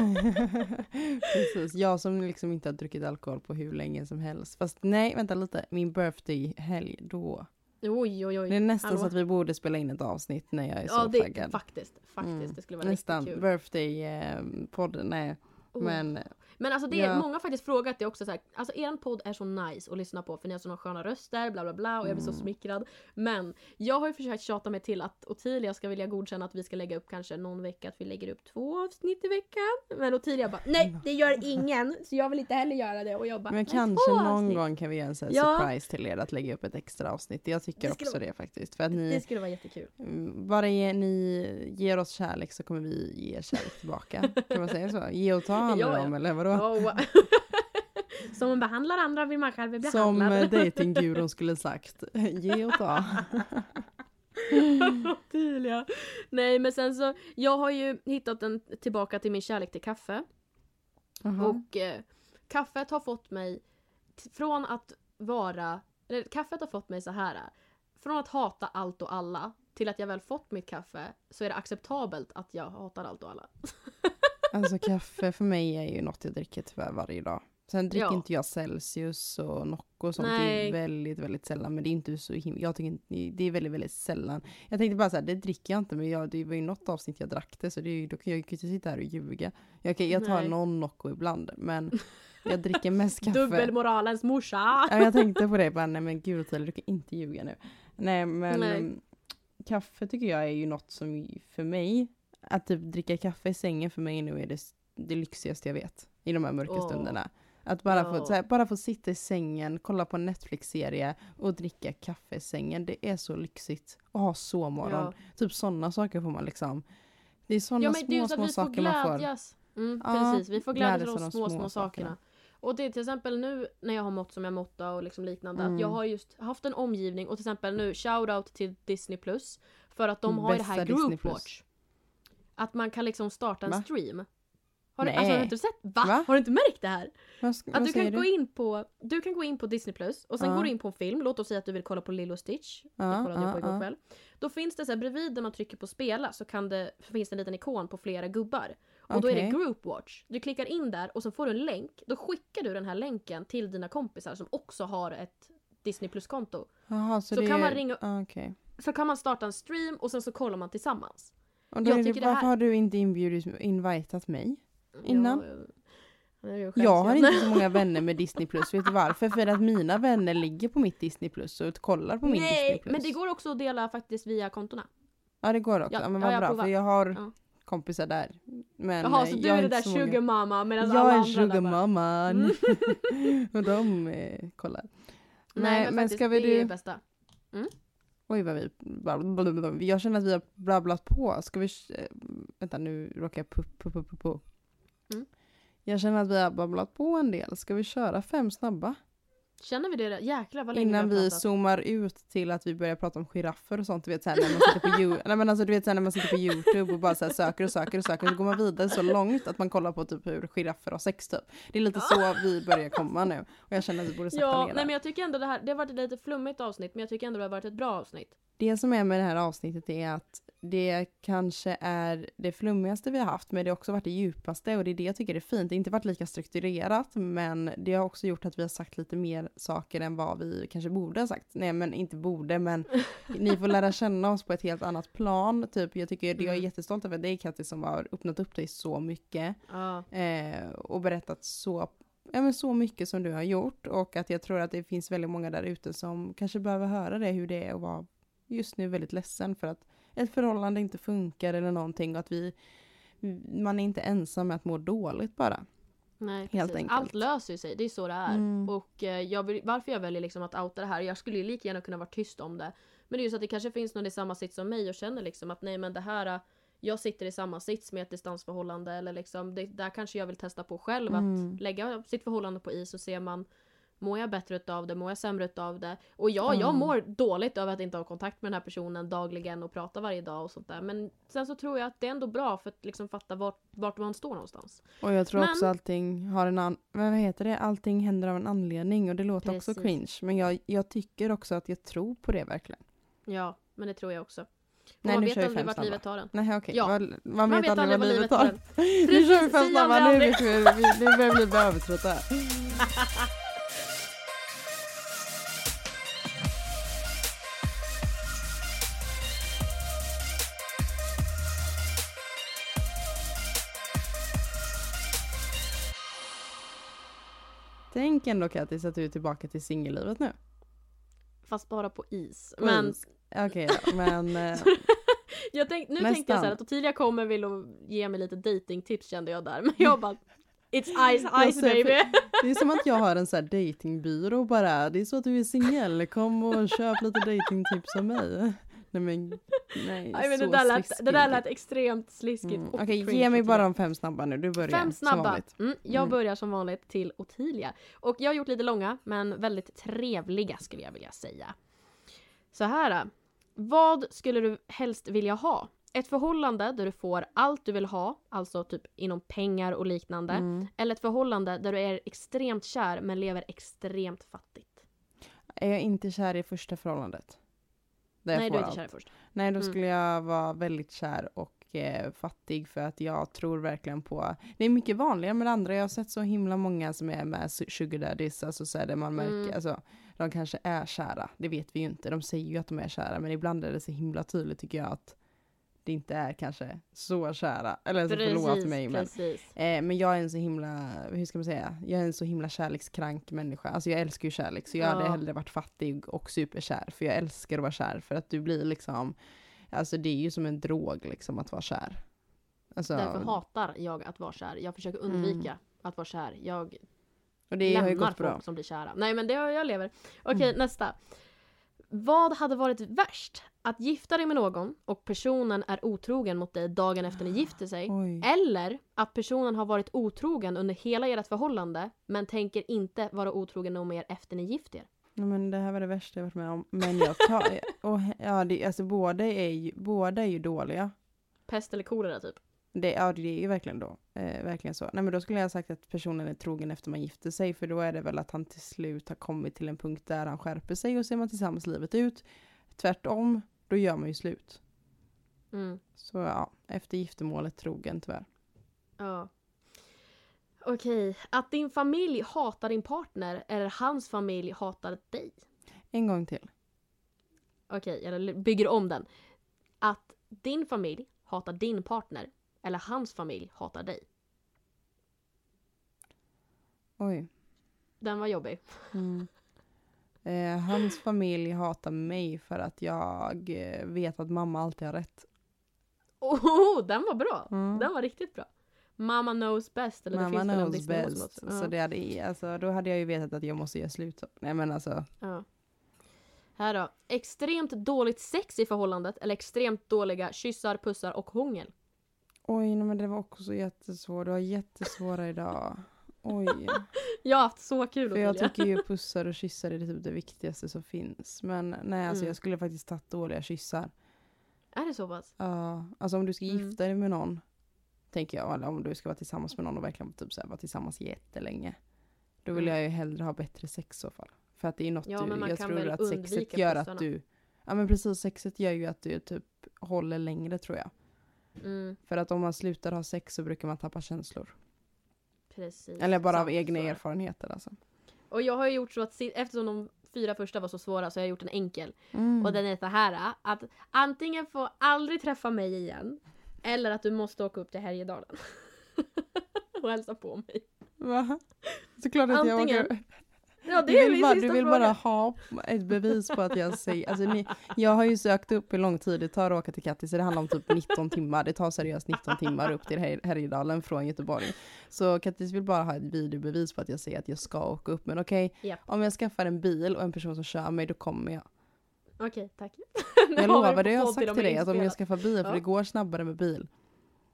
Precis, jag som liksom inte har druckit alkohol på hur länge som helst. Fast nej, vänta lite, min birthday-helg då. Oj oj oj. Det är nästan Hallå. så att vi borde spela in ett avsnitt när jag är Ja så det, taggad. faktiskt, faktiskt. Mm. Det skulle vara Nästan, riktigt kul. birthday-podden, nej. Oh. Men Men alltså det är Ja. många har faktiskt frågat det också så här, alltså eran podd är så nice att lyssna på för ni har såna sköna röster bla bla bla och jag blir så Mm. smickrad. Men jag har ju försökt tjata mig till att Ottilia ska vilja godkänna att vi ska lägga upp kanske någon vecka att vi lägger upp två avsnitt i veckan. Men Ottilia bara nej det gör ingen så jag vill inte heller göra det och jag bara Men "Nej, kanske någon avsnitt." gång kan vi göra en sån Ja. surprise till er att lägga upp ett extra avsnitt. Jag tycker Det också vara- det faktiskt. För att Det ni, skulle vara jättekul. mm, bara ge, ni ger oss kärlek så kommer vi ge er kärlek tillbaka. Kan man säga så? Ge och ta handlar Ja, det ja. om, eller vadå? Oh. Som man behandlar andra vill man själv bli Som behandlad. eh, datinggurun skulle sagt. Ge och ta. Ottilia. Nej men sen så, jag har ju hittat en tillbaka till min kärlek till kaffe. Jaha. Och eh, kaffet har fått mig från att vara, eller kaffet har fått mig så här. Från att hata allt och alla till att jag väl fått mitt kaffe så är det acceptabelt att jag hatar allt och alla. Alltså kaffe för mig är ju något jag dricker tyvärr varje dag. Sen dricker Ja. inte jag Celsius och Nocco och sånt. Det Nej. är väldigt, väldigt sällan. Men det är inte så himla, jag tycker inte, det är väldigt, väldigt sällan. Jag tänkte bara så här, det dricker jag inte. Men jag, det var ju något avsnitt jag drack det. Så det är, då kan jag ju inte sitta här och ljuga. Jag, kan, jag tar Nej. någon Nocco ibland. Men Jag dricker mest kaffe. Dubbelmoralens morsa! Ja, jag tänkte på det bara, nej men gud du kan inte ljuga nu. Nej men Nej. kaffe tycker jag är ju något som för mig, att typ dricka kaffe i sängen för mig nu är det, det lyxigaste jag vet. I de här mörka Åh. stunderna. Att bara, Ja. få, här, bara få sitta i sängen, kolla på en Netflix-serie och dricka kaffe i sängen. Det är så lyxigt. Och ha sovmorgon. Ja. Typ sådana saker får man liksom. Det är sådana Ja men det är små, så små saker man får. glädjas. Mm, Ja, precis, vi får glädjas åt de små, små, sakerna. Och det är till exempel nu när jag har mått som jag måttar och liksom liknande. Mm. Att jag har just haft en omgivning och till exempel nu shoutout till Disney Plus. För att de har ju det här Bästa group watch. Att man kan liksom starta en Va? stream. Har du, alltså, har du inte sett? Va? Va? Har du inte märkt det här? Vad, Att vad du kan, gå in på, du kan gå in på Disney Plus och sen Ja. går du in på en film. Låt oss säga att du vill kolla på Lilo Stitch. Det Ja, kollade jag ja, på igår ja. kväll. Då finns det så här bredvid där man trycker på spela så kan det, finns det en liten ikon på flera gubbar. Och då är det group watch. Du klickar in där och så får du en länk. Då skickar du den här länken till dina kompisar som också har ett Disney Plus-konto. Så, Så det kan är... man ringa- ah, okej. Så kan man starta en stream och sen så kollar man tillsammans. Och då Jag är det, tycker det varför här- har du inte inbjudit, invitat mig? Innan? Ja, jag, jag, har inte så många vänner med Disney Plus, vet du varför? För att mina vänner ligger på mitt Disney Plus och kollar på min Disney Nej, Plus. men det går också att dela faktiskt via kontona. Ja det går också, Ja, men vad bra provar. för jag har Ja. kompisar där. Men Jaha, eh, så du jag är det inte där sugar mama medan alla Jag är andra sugar mamman. Mm. och de eh, kollar. Nej, men, men faktiskt, ska vi det är du- det bästa. Oj vad vi, blablabla. jag känner att vi har babblat på. Ska vi, eh, vänta nu råkar jag pu, pu, pu, pu. Mm. Jag känner att vi har babblat på en del. Ska vi köra fem snabba? Känner vi det? Jäklar vad länge Innan vi vi zoomar ut till att vi börjar prata om giraffer och sånt. Du vet såhär när man sitter på, You- Nej, men alltså, du vet, såhär, när man sitter på YouTube och bara såhär, söker och söker och söker. Så går man vidare så långt att man kollar på typ hur giraffer har sex typ. Det är lite så vi börjar komma nu. Och jag känner att vi borde sakta Ja, ner nej där. men jag tycker ändå det här, det har varit ett lite flummigt avsnitt men jag tycker ändå det har varit ett bra avsnitt. Det som är med det här avsnittet är att det kanske är det flummigaste vi har haft, men det har också varit det djupaste och det är det jag tycker är fint. Det har inte varit lika strukturerat, men det har också gjort att vi har sagt lite mer saker än vad vi kanske borde ha sagt. Nej, men inte borde, men ni får lära känna oss på ett helt annat plan. Typ, jag tycker det jag är Mm. jättestolt över dig Kattis som har öppnat upp dig så mycket eh, och berättat så, ja, men så mycket som du har gjort och att jag tror att det finns väldigt många där ute som kanske behöver höra det, hur det är att vara just nu väldigt ledsen för att ett förhållande inte funkar eller någonting och att vi, man är inte ensam med att må dåligt bara. Nej, Helt enkelt. Allt löser sig, det är så det är. Mm. Och eh, jag, vill- varför jag väljer liksom att outa det här, jag skulle ju lika gärna kunna vara tyst om det. Men det är ju så att det kanske finns någon i samma sits som mig och känner liksom att nej men det här, eh, jag sitter i samma sits med ett distansförhållande eller liksom, det, där kanske jag vill testa på själv Mm. att lägga sitt förhållande på is och se man Mår jag bättre utav det? Mår jag sämre utav det? Och ja, jag Mm. mår dåligt över att inte ha kontakt med den här personen dagligen och prata varje dag och sånt där. Men sen så tror jag att det är ändå bra för att liksom fatta vart, vart man står någonstans. Och jag tror Men- också allting har en an- vad heter det, allting händer av en anledning och det låter också Precis. cringe. Men jag, jag tycker också att jag tror på det verkligen. Ja, men det tror jag också. Och Nej, man nu vet kör aldrig vart snabba. livet tar en. Nej okej, Ja. Vad- man, vet, aldrig vad livet tar. tar Nu kör vi fem snabba, aldrig, nu, aldrig. vi, vi, nu börjar vi bli övertrötta. Tänk ändå Kattis att du är tillbaka till singellivet nu. Fast bara på is. Men Mm. Okej då, men eh, jag tänk, nu Nästan. tänkte jag så här att Ottilia kommer vill och ge mig lite datingtips kände jag där. Men jag bara It's ice ice baby. det är som att jag har en sån här datingbyrå bara. Det är så att du är singel, kom och köp lite datingtips av mig. Nej men, nej, Nej, men det, där lät, det där lät extremt sliskigt. Mm. Okej, cringe, ge mig bara de fem snabba nu. Du börjar Fem snabba. Mm, jag Mm. börjar som vanligt till Ottilia. Och jag har gjort lite långa, men väldigt trevliga skulle jag vilja säga. Så här. Vad skulle du helst vilja ha? Ett förhållande där du får allt du vill ha, alltså typ inom pengar och liknande. Mm. Eller ett förhållande där du är extremt kär men lever extremt fattigt. Är jag inte kär i första förhållandet? Där jag Nej, får du är inte allt. kär först. Nej, då Mm. skulle jag vara väldigt kär och eh, fattig för att jag tror verkligen på... Det är mycket vanligare med det andra. Jag har sett så himla många som är med su- sugar daddies, alltså så det man märker, Mm. alltså de kanske är kära, det vet vi ju inte. De säger ju att de är kära, men ibland är det så himla tydligt tycker jag att det inte är kanske så kära. Eller så förlåt mig men. precis. Eh, men jag är en så himla, hur ska man säga, jag är en så himla kärlekskrank människa. Alltså jag älskar ju kärlek så jag hade Ja. hellre varit fattig och superkär. För jag älskar att vara kär för att du blir liksom, alltså det är ju som en drog liksom att vara kär. Alltså, Därför hatar jag att vara kär. Jag försöker undvika att vara kär. Jag och det har ju lämnar gått bra. folk som blir kära. Nej men det har jag lever. Okej Mm. nästa. Vad hade varit värst? Att gifta dig med någon och personen är otrogen mot dig dagen efter ni gifter sig. Oj. Eller att personen har varit otrogen under hela ert förhållande men tänker inte vara otrogen om er efter ni gift er. Nej, men det här var det värsta jag varit med om. Men jag tar, och, ja, det, alltså båda är ju, båda är ju dåliga. Pest eller kolera typ. Det, ja, det är ju verkligen då. Eh, verkligen så. Nej men då skulle jag ha sagt att personen är trogen efter man gifter sig. För då är det väl att han till slut har kommit till en punkt där han skärper sig och så är man tillsammans livet ut. Tvärtom, då gör man ju slut. Mm. Så ja, efter giftermålet trogen tyvärr. Ja. Okej, att din familj hatar din partner eller hans familj hatar dig. En gång till. Okej, jag bygger om den. Att din familj hatar din partner eller hans familj hatar dig. Oj. Den var jobbig. Mm. Eh, hans familj hatar mig för att jag eh, vet att mamma alltid har rätt. Oh, den var bra! Mm. Den var riktigt bra. Mamma knows best. Eller det Mamma en knows best. Så Ja. det hade, alltså, då hade jag ju vetat att jag måste göra slut. Nej men alltså. Ja. Här då. Extremt dåligt sex i förhållandet eller extremt dåliga kyssar, pussar och hångel. Oj, men det var också jättesvårt. Du har jättesvåra idag. Oj. Jag har haft så kul För jag tycker ju pussar och kyssar är typ det viktigaste som finns. Men nej, alltså Mm. jag skulle faktiskt tagit dåliga kyssar. Är det så pass? Ja, alltså om du ska Mm. gifta dig med någon, tänker jag, eller om du ska vara tillsammans med någon och verkligen typ så här, vara tillsammans jättelänge. Då vill Mm. jag ju hellre ha bättre sex i så fall. För att det är något Ja, du, jag tror att sexet gör pussarna. att du, ja men precis, sexet gör ju att du typ håller längre tror jag. Mm, För att om man slutar ha sex så brukar man tappa känslor. precis. Eller bara av egna det. erfarenheter alltså. Och jag har ju gjort så att eftersom de fyra första var så svåra så har jag gjort en enkel. Mm. Och den är så här att antingen få aldrig träffa mig igen eller att du måste åka upp till Härjedalen. och hälsa på mig. Va? Såklart att jag Antingen- åker. Ja det Du är vill, min bara, sista du vill fråga. bara ha ett bevis på att jag säger, alltså ni, jag har ju sökt upp hur lång tid det tar att åka till Kattis, det handlar om typ 19 timmar, det tar seriöst 19 timmar upp till Här- Härjedalen från Göteborg. Så Kattis vill bara ha ett videobevis på att jag säger att jag ska åka upp, men okej, Japp. om jag skaffar en bil och en person som kör mig, då kommer jag. Okej, tack. Nu Jag har lovar, det har jag podd sagt till dig, att om jag skaffar bil, för Ja. det går snabbare med bil.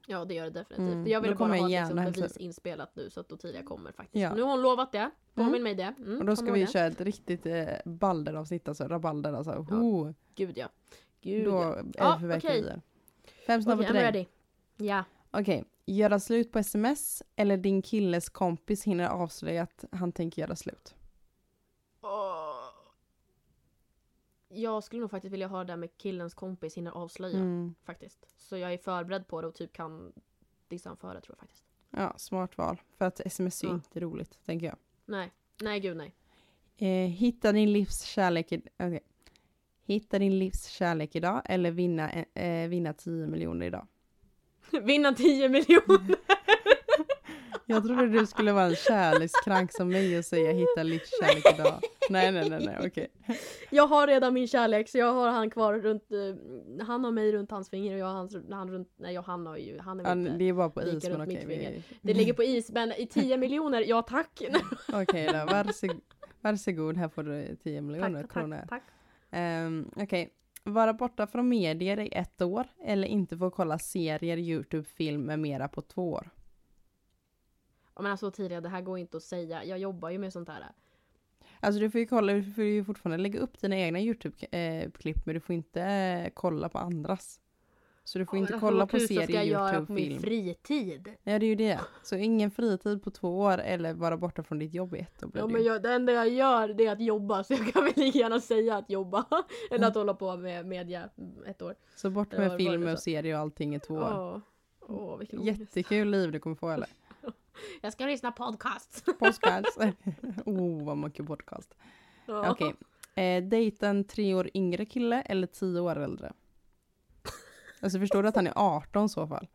Ja det gör det definitivt. Mm, Jag vill bara ha liksom, bevis inspelat nu så att Ottilia kommer faktiskt. Ja. Nu har hon lovat det. Påminn Mm. mig det. Mm, Och då ska vi det. köra ett riktigt eh, balderavsnitt, alltså rabalder alltså. Ja. Oh, Gud ja. Gud då ja. är det förverkligar Fem snabba till dig. Ja. Okej, göra slut på sms eller din killes kompis hinner avslöja att han tänker göra slut. Åh. Jag skulle nog faktiskt vilja ha det där med killens kompis hinner avslöja. Mm. Faktiskt. Så jag är förberedd på det och typ kan före tror jag faktiskt. Ja, smart val. För att sms är ju inte roligt, tänker jag. Nej. Nej gud nej. Eh, hitta din livs kärlek, i- okej. Hitta din livs kärlek idag eller vinna, eh, vinna 10 miljoner idag. Vinna 10 miljoner! Jag trodde du skulle vara en kärlekskrank som mig och säga hitta livs kärlek idag. Nej, nej, nej, nej, okej. Jag har redan min kärlek så jag har han kvar runt, eh, han har mig runt hans finger och jag har hans, han runt, nej jag, han har ju, han är väl inte. det är bara på is, men okej. mitt vi- Det ligger på is men i 10 miljoner, ja tack! Okej då, varsågod, varsågod, här får du 10 miljoner tack, kronor. tack, tack. Um, Okej, vara borta från medier i ett år eller inte få kolla serier, YouTube, film med mera på två år. Ja, men alltså tidigare, det här går inte att säga. Jag jobbar ju med sånt här. Alltså du får ju kolla, du får ju fortfarande lägga upp dina egna YouTube-klipp men du får inte eh, kolla på andras. Så du får inte Alltså, kolla vad på serier, ska jag göra på min fritid? Ja det är ju det. Så ingen fritid på två år eller vara borta från ditt jobb i ett år Ja, det men jag, det enda jag gör det är att jobba så jag kan väl lika gärna säga att jobba. Eller att hålla på med media ett år. Så bort Ja, med film och serier och allting i två år. Vilken ångest. Jättekul liv du kommer få eller? Jag ska lyssna podcast. Podcast. oh vad mycket podcast. Ja. Okej. Eh, dejta en tre år yngre kille eller tio år äldre? Alltså förstår du att han är 18 i så fall?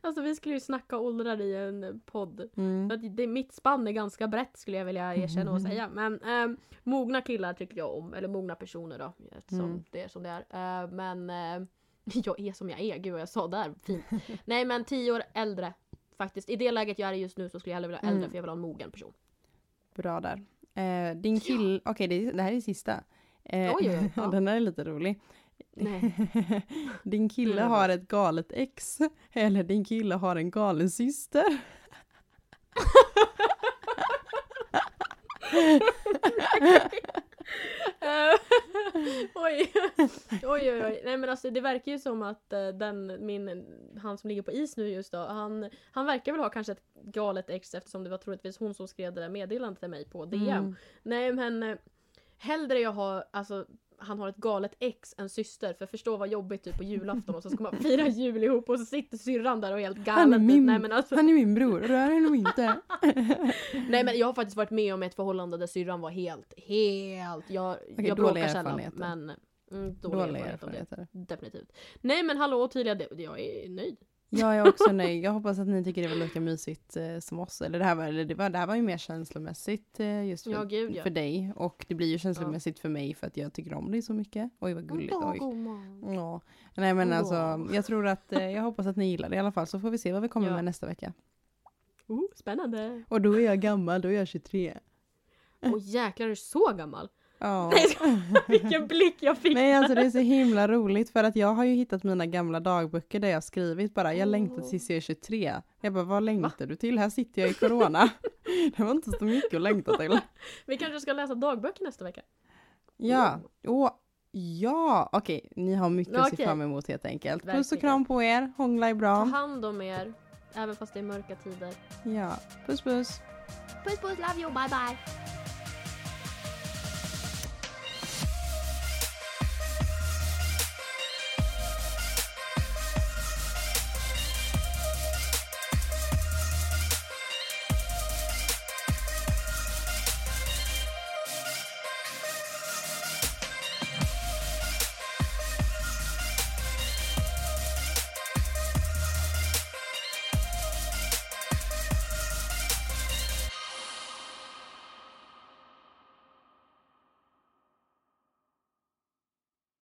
Alltså vi skulle ju snacka åldrar i en podd. Mm. För det, mitt spann är ganska brett skulle jag vilja erkänna och säga. Men ehm, mogna killar tycker jag om. Eller mogna personer då. Eftersom Mm. det är som det är. Eh, men eh, jag är som jag är. Gud vad jag sa där. Fint. Nej men tio år äldre. Faktiskt. I det läget jag är just nu så skulle jag hellre vilja äldre Mm. för jag vill ha en mogen person. Bra där. Eh, din kill, okej det, det här är sista. Eh, Oj, oj, oj, ja. Den här är lite rolig. Nej. din kille Mm. har ett galet ex. Eller din kille har en galen syster. Eh, oj. oj, oj, oj. Nej men alltså det verkar ju som att eh, den, min, han som ligger på is nu just då, han, han verkar väl ha kanske ett galet ex eftersom det var troligtvis hon som skrev det där meddelandet till mig på DM. Mm. Nej men eh, hellre jag har, alltså han har ett galet ex än syster för förstå vad jobbigt typ på julafton och så ska man fira jul ihop och så sitter syrran där och är helt galen. Han är min- Nej men alltså, Han är min bror, rör honom inte. Nej men jag har faktiskt varit med om ett förhållande där syrran var helt, helt, jag, Okej, jag bråkar sällan men mm, dåliga, Dåliga erfarenheter. Definitivt. Nej men hallå tydliga, jag är nöjd. Jag är också nöjd. Jag hoppas att ni tycker det var lika mysigt eh, som oss. Eller det här var, eller det var, det här var ju mer känslomässigt eh, just för, Ja, gud, ja. för dig. Och det blir ju känslomässigt för mig för att jag tycker om dig så mycket. Oj vad gulligt. Oj. Ja. Nej men alltså, Ja. jag tror att, eh, jag hoppas att ni gillar det i alla fall. Så får vi se vad vi kommer Ja. med nästa vecka. Oh, spännande. Och då är jag gammal, då är jag 23. Åh jäklar, är du så gammal? Nej, vilken blick jag fick Nej alltså det är så himla roligt för att jag har ju hittat mina gamla dagböcker där jag skrivit bara jag längtar tills jag är 23. Jag bara vad längtar du till? Här sitter jag i corona. det var inte så mycket att längta till. Vi kanske ska läsa dagböcker nästa vecka. Ja, Åh, ja, okej ni har mycket att se fram emot helt enkelt. Puss och Verkligen. kram på er, hångla är Ta bra. hand om er, även fast det är mörka tider. Ja, puss puss. Puss puss, love you, bye bye.